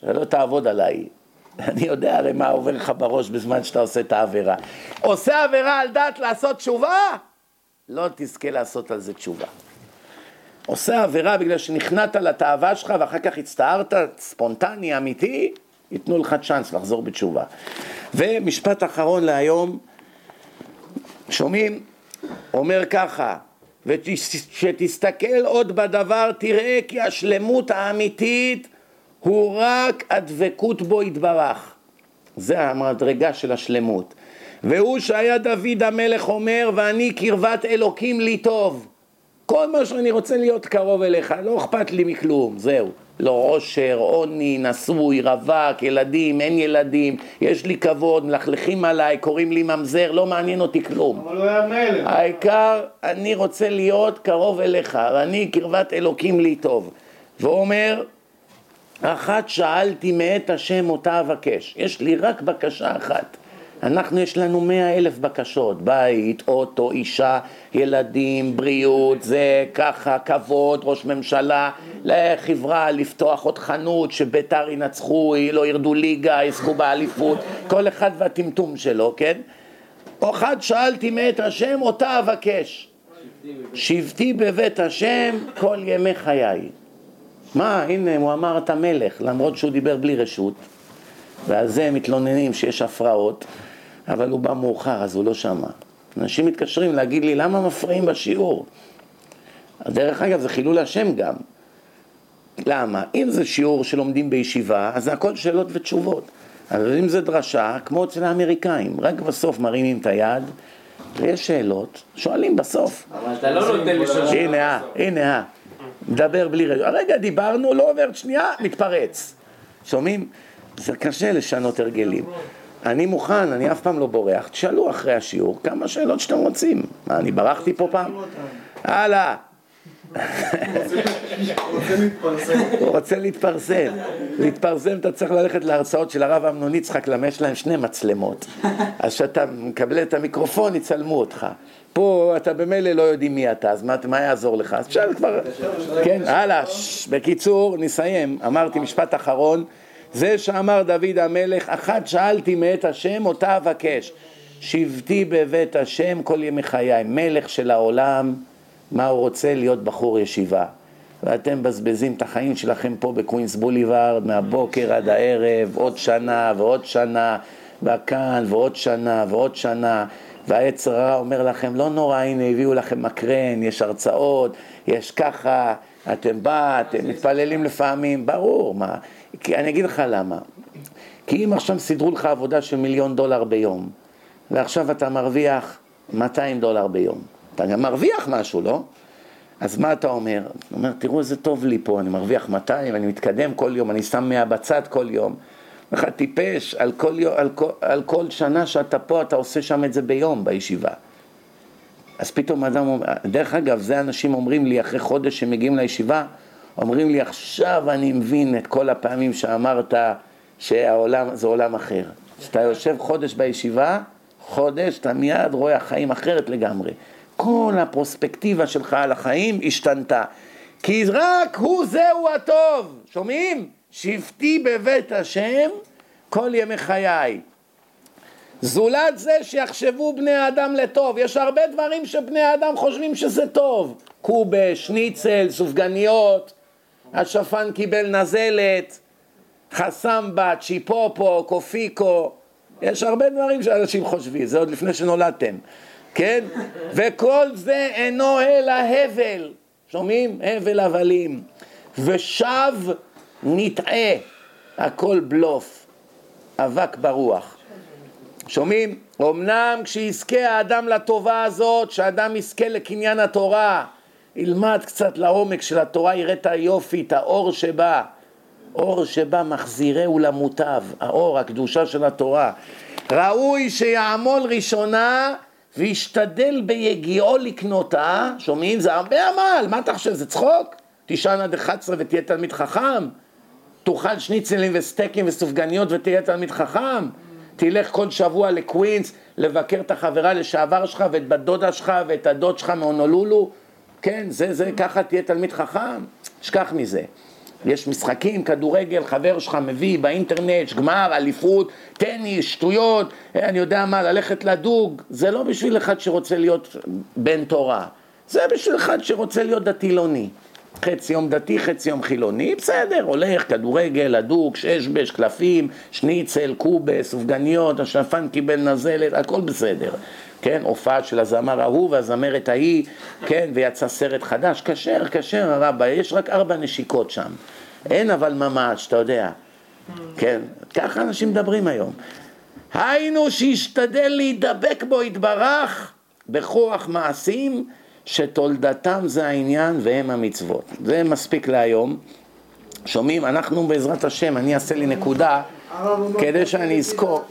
ולא תעבוד עליי. אני יודע הרי מה עובר לך בראש בזמן שאתה עושה את העבירה. עושה עבירה על דעת לעשות תשובה? לא תזכה לעשות על זה תשובה. עושה עבירה בגלל שנכנעת לתאווה שלך ואחר כך הצטערת, ספונטני, אמיתי, ייתנו לך צ'אנס לחזור בתשובה. ומשפט אחרון להיום, שומעים? אומר ככה, וכשתסתכל עוד בדבר תראה כי השלמות האמיתית הוא רק הדבקות בו יתברך. זה המדרגה של השלמות. והוא שהיה דוד המלך אומר ואני קרבת אלוקים לי טוב. כל מה שאני רוצה להיות קרוב אליך, לא אכפת לי מכלום, זהו. לא עושר, עוני, נשוי, רווק, ילדים, אין ילדים, יש לי כבוד, מלכלכים עליי, קוראים לי ממזר, לא מעניין אותי כלום. אבל הוא היה מלך. העיקר, אני רוצה להיות קרוב אליך, ואני קרבת אלוקים לי טוב. והוא אומר, אחת שאלתי מאת השם אותה אבקש. יש לי רק בקשה אחת. אנחנו יש לנו מאה אלף בקשות, בית, אוטו, אישה, ילדים, בריאות, זה ככה, כבוד, ראש ממשלה, לחברה, לפתוח עוד חנות, שביתר ינצחו, לא ירדו ליגה, יזכו באליפות, כל אחד והטמטום שלו, כן? אחד שאלתי מאת השם, אותה אבקש. שבתי בבית השם כל ימי חיי. מה, הנה, הוא אמר את המלך, למרות שהוא דיבר בלי רשות, ועל זה מתלוננים שיש הפרעות. אבל הוא בא מאוחר, אז הוא לא שמע. אנשים מתקשרים להגיד לי, למה מפריעים בשיעור? דרך אגב, זה חילול השם גם. למה? אם זה שיעור שלומדים בישיבה, אז זה הכל שאלות ותשובות. אבל אם זה דרשה, כמו אצל האמריקאים, רק בסוף מרימים את היד, ויש שאלות, שואלים בסוף. אבל אתה לא נותן לי לשאול. הנה, הנה, מדבר בלי רגע. הרגע דיברנו, לא עוברת שנייה, מתפרץ. שומעים? זה קשה לשנות הרגלים. אני מוכן, אני אף פעם לא בורח. תשאלו אחרי השיעור כמה שאלות שאתם רוצים. מה, אני ברחתי פה פעם? הלאה. הוא רוצה להתפרסם. להתפרסם אתה צריך ללכת להרצאות של הרב אמנון יצחק, למה יש להם שני מצלמות. אז כשאתה מקבל את המיקרופון, יצלמו אותך. פה אתה במילא לא יודעים מי אתה, אז מה, יעזור לך? אז אפשר כבר... כן, הלאה. בקיצור, נסיים. אמרתי משפט אחרון. זה שאמר דוד המלך, אחת שאלתי מאת השם, אותה אבקש. שבתי בבית השם כל ימי חיי. מלך של העולם, מה הוא רוצה? להיות בחור ישיבה. ואתם מבזבזים את החיים שלכם פה בקווינס בוליברד, מהבוקר עד הערב, עוד שנה ועוד שנה, וכאן ועוד שנה ועוד שנה. והעץ הרע אומר לכם, לא נורא, הנה הביאו לכם מקרן, יש הרצאות, יש ככה, אתם בא, אתם מתפללים לפעמים, ברור, מה, כי אני אגיד לך למה. כי אם עכשיו סידרו לך עבודה של מיליון דולר ביום, ועכשיו אתה מרוויח 200 דולר ביום, אתה גם מרוויח משהו, לא? אז מה אתה אומר? אתה אומר, תראו איזה טוב לי פה, אני מרוויח 200, אני מתקדם כל יום, אני שם 100 בצד כל יום. לך טיפש, על כל, על, כל, על כל שנה שאתה פה, אתה עושה שם את זה ביום, בישיבה. אז פתאום אדם אומר, דרך אגב, זה אנשים אומרים לי אחרי חודש שהם מגיעים לישיבה, אומרים לי, עכשיו אני מבין את כל הפעמים שאמרת שהעולם זה עולם אחר. כשאתה יושב חודש בישיבה, חודש, אתה מיד רואה החיים אחרת לגמרי. כל הפרוספקטיבה שלך על החיים השתנתה. כי רק הוא זהו הטוב, שומעים? שבתי בבית השם כל ימי חיי. זולת זה שיחשבו בני האדם לטוב. יש הרבה דברים שבני האדם חושבים שזה טוב. קובה, שניצל, סופגניות, השפן קיבל נזלת, חסמבה, צ'יפופו, קופיקו. יש הרבה דברים שאנשים חושבים, זה עוד לפני שנולדתם, כן? וכל זה אינו אלא הבל, שומעים? הבל הבלים. ושב נטעה, הכל בלוף, אבק ברוח. שומעים? אמנם כשיזכה האדם לטובה הזאת, שהאדם יזכה לקניין התורה, ילמד קצת לעומק של התורה, יראה את היופי, את האור שבה, אור שבה מחזירהו למוטב, האור, הקדושה של התורה. ראוי שיעמול ראשונה וישתדל ביגיעו לקנותה, שומעים? זה הרבה עמל, מה אתה חושב, זה צחוק? תישן עד 11 ותהיה תלמיד חכם? תאכל שניצלים וסטייקים וסופגניות ותהיה תלמיד חכם? תלך כל שבוע לקווינס לבקר את החברה לשעבר שלך ואת בת דודה שלך ואת הדוד שלך מהונולולו? כן, זה, זה, ככה תהיה תלמיד חכם? שכח מזה. יש משחקים, כדורגל, חבר שלך מביא באינטרנט, גמר, אליפות, טניס, שטויות, אני יודע מה, ללכת לדוג, זה לא בשביל אחד שרוצה להיות בן תורה, זה בשביל אחד שרוצה להיות דתילוני. חצי יום דתי, חצי יום חילוני, בסדר, הולך, כדורגל, לדוג, ששבש, קלפים, שניצל, קובה, סופגניות, השפן קיבל נזלת, הכל בסדר. כן, הופעה של הזמר ההוא והזמרת ההיא, כן, ויצא סרט חדש, כשר, כשר הרבה, יש רק ארבע נשיקות שם. אין אבל ממש, אתה יודע. כן, ככה אנשים מדברים היום. היינו שישתדל להידבק בו יתברך בכוח מעשים שתולדתם זה העניין והם המצוות. זה מספיק להיום. שומעים? אנחנו בעזרת השם, אני אעשה לי נקודה כדי שאני אזכור,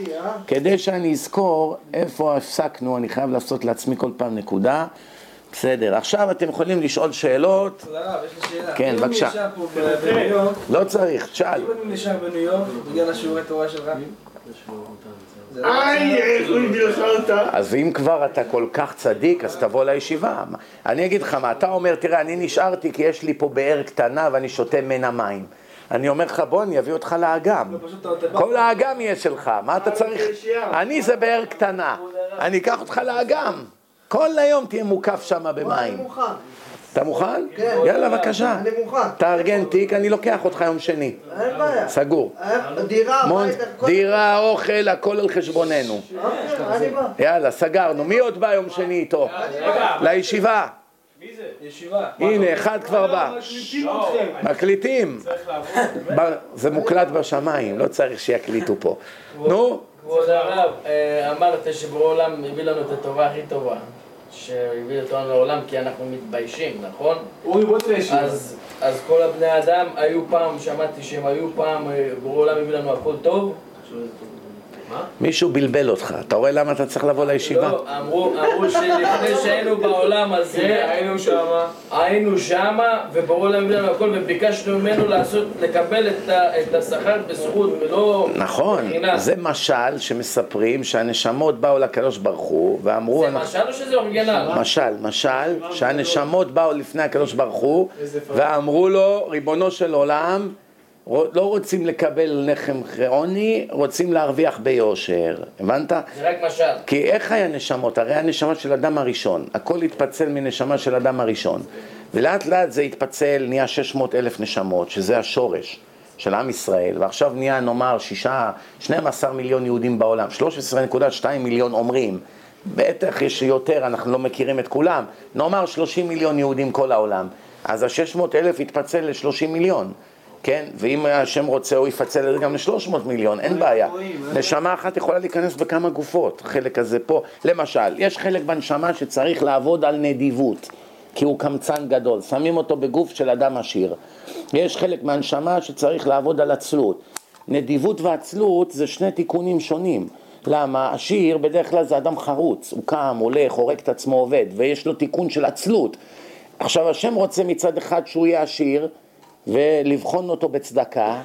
כדי שאני אזכור איפה הפסקנו, אני חייב לעשות לעצמי כל פעם נקודה. בסדר, עכשיו אתם יכולים לשאול שאלות. כבוד הרב, יש לי שאלה. כן, אם בבקשה. אני נשאר פה ב- בניו יורק, לא צריך, תשאל. אם אני נשאר בניו יורק בגלל השיעורי תורה של רבי, זה לא איי, איך הוא הביא לך אותה? אז אם כבר אתה כל כך צדיק, אז תבוא לישיבה. אני אגיד לך מה, אתה אומר, תראה, אני נשארתי כי יש לי פה באר קטנה ואני שותה ממנה מים. אני אומר לך, בוא, אני אביא אותך לאגם. נותן כל האגם יהיה שלך, מה אתה צריך? אני זה באר קטנה, אני אקח אותך לאגם. כל היום תהיה מוקף שם במים. אתה מוכן? כן. יאללה, בבקשה. אני מוכן. תארגן תיק, אני לוקח אותך יום שני. אין בעיה. סגור. אה, דירה, בית, הכל- דירה, אוכל, הכל על חשבוננו. אוקיי. יאללה, סגרנו. מי עוד בא יום שני איתו? לישיבה. ישיבה. הנה, אחד כבר בא. מקליטים. ב- זה מוקלט בשמיים, לא צריך שיקליטו פה. נו, כבוד הרב, אה, אמרת שבורא עולם הביא לנו את הטובה הכי טובה. שהביא אותנו לעולם כי אנחנו מתביישים, נכון? אורי, בוא תהיה ישיבה. אז, כל הבני אדם היו פעם, שמעתי שהם היו פעם, אה, בורא עולם הביא לנו הכל טוב. מישהו בלבל אותך. אתה רואה למה אתה צריך לבוא לישיבה? לא, אמרו אמרו שלפני שהיינו בעולם הזה, היינו שמה. היינו שמה, וברור להם הכל, וביקשנו ממנו לעשות, לקבל את את השכר בזכות ולא נכון, בחינם. זה משל שמספרים שהנשמות באו לקדוש ברוך הוא ואמרו... זה אנחנו- משל או שזה אורגינל? משל, משל, שהנשמות באו לפני הקדוש ברוך הוא ואמרו לו, ריבונו של עולם, לא רוצים לקבל לחם עוני, רוצים להרוויח ביושר, הבנת? זה רק משל. כי איך היה נשמות? הרי הנשמה של אדם הראשון, הכל התפצל מנשמה של אדם הראשון. ולאט לאט זה התפצל, נהיה 600 אלף נשמות, שזה השורש של עם ישראל. ועכשיו נהיה נאמר שישה, 12 מיליון יהודים בעולם, 13.2 מיליון אומרים. בטח יש יותר, אנחנו לא מכירים את כולם, נאמר 30 מיליון יהודים כל העולם. אז ה-600 אלף יתפצל ל-30 מיליון כן, ואם השם רוצה הוא יפצל את זה גם ל-300 מיליון, אין בעיה. נשמה אחת יכולה להיכנס בכמה גופות, חלק הזה פה. למשל, יש חלק בנשמה שצריך לעבוד על נדיבות, כי הוא קמצן גדול, שמים אותו בגוף של אדם עשיר. יש חלק מהנשמה שצריך לעבוד על עצלות. נדיבות ועצלות זה שני תיקונים שונים. למה? עשיר בדרך כלל זה אדם חרוץ, הוא קם, הולך, הורג את עצמו, עובד, ויש לו תיקון של עצלות. עכשיו השם רוצה מצד אחד שהוא יהיה עשיר ולבחון אותו בצדקה,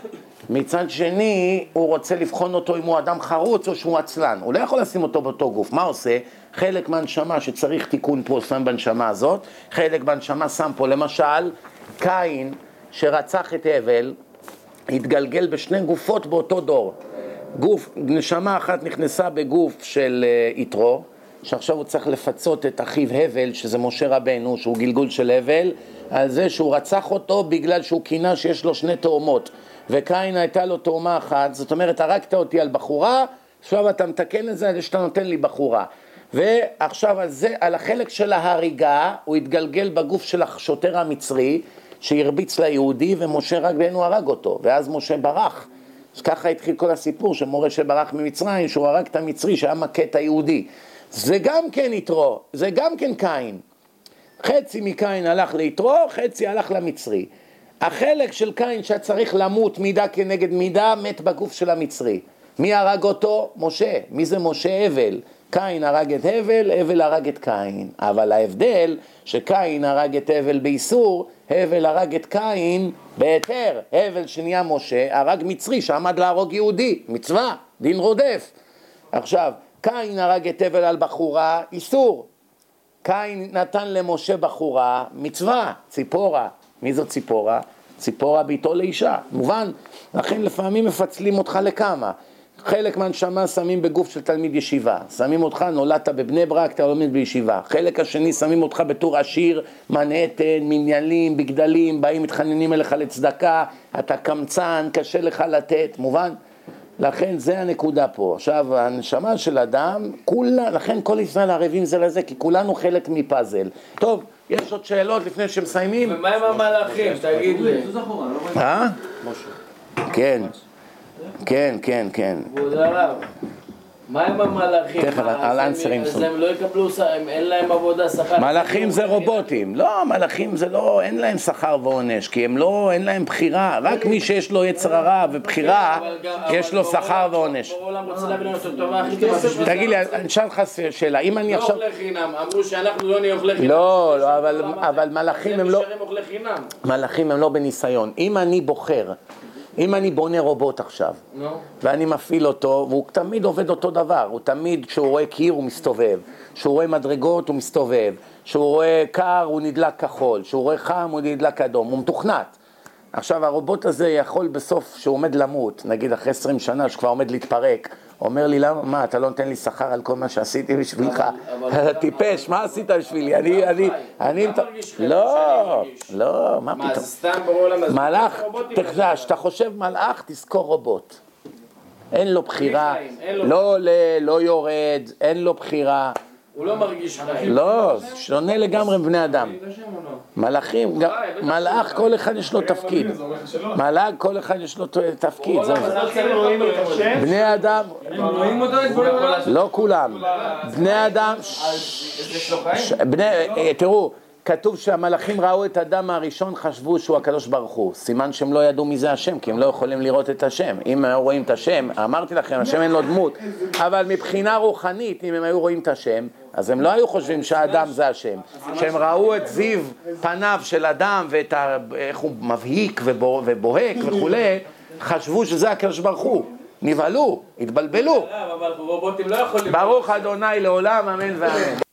מצד שני הוא רוצה לבחון אותו אם הוא אדם חרוץ או שהוא עצלן, הוא לא יכול לשים אותו באותו גוף, מה עושה? חלק מהנשמה שצריך תיקון פה שם בנשמה הזאת, חלק בנשמה שם פה, למשל קין שרצח את הבל התגלגל בשני גופות באותו דור, גוף, נשמה אחת נכנסה בגוף של אה, יתרו, שעכשיו הוא צריך לפצות את אחיו הבל, שזה משה רבנו, שהוא גלגול של הבל, על זה שהוא רצח אותו בגלל שהוא קינה שיש לו שני תאומות. וקין הייתה לו תאומה אחת, זאת אומרת, הרגת אותי על בחורה, עכשיו אתה מתקן את זה על זה שאתה נותן לי בחורה. ועכשיו על זה, על החלק של ההריגה, הוא התגלגל בגוף של השוטר המצרי, שהרביץ ליהודי, ומשה רבנו הרג אותו, ואז משה ברח. אז ככה התחיל כל הסיפור של מורשה ברח ממצרים, שהוא הרג את המצרי שהיה מכה את היהודי. זה גם כן יתרו, זה גם כן קין. חצי מקין הלך ליתרו, חצי הלך למצרי. החלק של קין שהיה צריך למות מידה כנגד מידה, מת בגוף של המצרי. מי הרג אותו? משה. מי זה משה? הבל. קין הרג את הבל, הבל הרג את קין. אבל ההבדל, שקין הרג את הבל באיסור, הבל הרג את קין בהיתר. הבל שנהיה משה, הרג מצרי שעמד להרוג יהודי, מצווה, דין רודף. עכשיו, קין הרג את הבל על בחורה, איסור. קין נתן למשה בחורה, מצווה, ציפורה. מי זאת ציפורה? ציפורה ביתו לאישה, מובן. לכן לפעמים מפצלים אותך לכמה. חלק מהנשמה שמים בגוף של תלמיד ישיבה, שמים אותך, נולדת בבני ברק, אתה לומד בישיבה. חלק השני שמים אותך בתור עשיר, מנהטן, מניילים, בגדלים, באים מתחננים אליך לצדקה, אתה קמצן, קשה לך לתת, מובן? לכן זה הנקודה פה. עכשיו, הנשמה של אדם, כולה, לכן כל ישראל ערבים זה לזה, כי כולנו חלק מפאזל. טוב, יש עוד שאלות לפני שמסיימים? ומה עם המלאכים? תגיד לי. אה? כן. כן, כן, כן. מה עם המלאכים? תכף, על אנסרים הם- אז. הם לא יקבלו, אין להם עבודה שכר. מלאכים זה רובוטים, לא, מלאכים זה לא, אין להם שכר ועונש, כי הם לא, אין להם בחירה, רק מי שיש לו יצר הרע ובחירה, יש לו שכר ועונש. בשביל זה תגיד לי, אני אשאל אותך שאלה, אם אני לא עכשיו... אוכלי חינם, אמרו שאנחנו לא נהיה אוכלי חינם. לא, לא, אבל- מלאכים הם לא-. מלאכים הם לא בניסיון. אם אני בוחר, אם אני בונה רובוט עכשיו, נו. ואני מפעיל אותו, והוא תמיד עובד אותו דבר, הוא תמיד, כשהוא רואה קיר הוא מסתובב, כשהוא רואה מדרגות הוא מסתובב, כשהוא רואה קר הוא נדלק כחול, כשהוא רואה חם הוא נדלק אדום, הוא מתוכנת. עכשיו הרובוט הזה יכול בסוף, שהוא עומד למות, נגיד אחרי 20 שנה שכבר עומד להתפרק, אומר לי למה, מה אתה לא נותן לי שכר על כל מה שעשיתי בשבילך? טיפש, מה עשית בשבילי? אני, אני, אני, לא, שאני מרגיש. לא, מה מה, פתאום? זה סתם בעולם הזה? מלאך. כשאתה חושב מלאך, תזכור רובוט. אין לו בחירה, לא עולה, לא יורד, אין לו בחירה. הוא לא מרגיש חיים. לא, שונה לגמרי מבני אדם. לא? מלאכים, חי, בטח מלאך, כל אחד יש לו תפקיד. מלאך, כל אחד יש לו תפקיד. בני אדם? לא כולם. בני אדם, אה, תראו, כתוב שהמלאכים ראו את אדם הראשון, חשבו שהוא הקדוש ברוך הוא. סימן שהם לא ידעו מי זה השם, כי הם לא יכולים לראות את השם. אם היו רואים את השם, אמרתי לכם, השם אין לו דמות, אבל מבחינה רוחנית, אם הם היו רואים את השם, אז הם לא היו חושבים שהאדם זה השם. כשהם ראו את זיו פניו של אדם ואת ה... איך הוא מבהיק ובו- ובוהק וכולי, חשבו שזה הקדוש ברוך הוא. נבהלו, התבלבלו. לא. ברוך אדוני לעולם, אמן ואמן.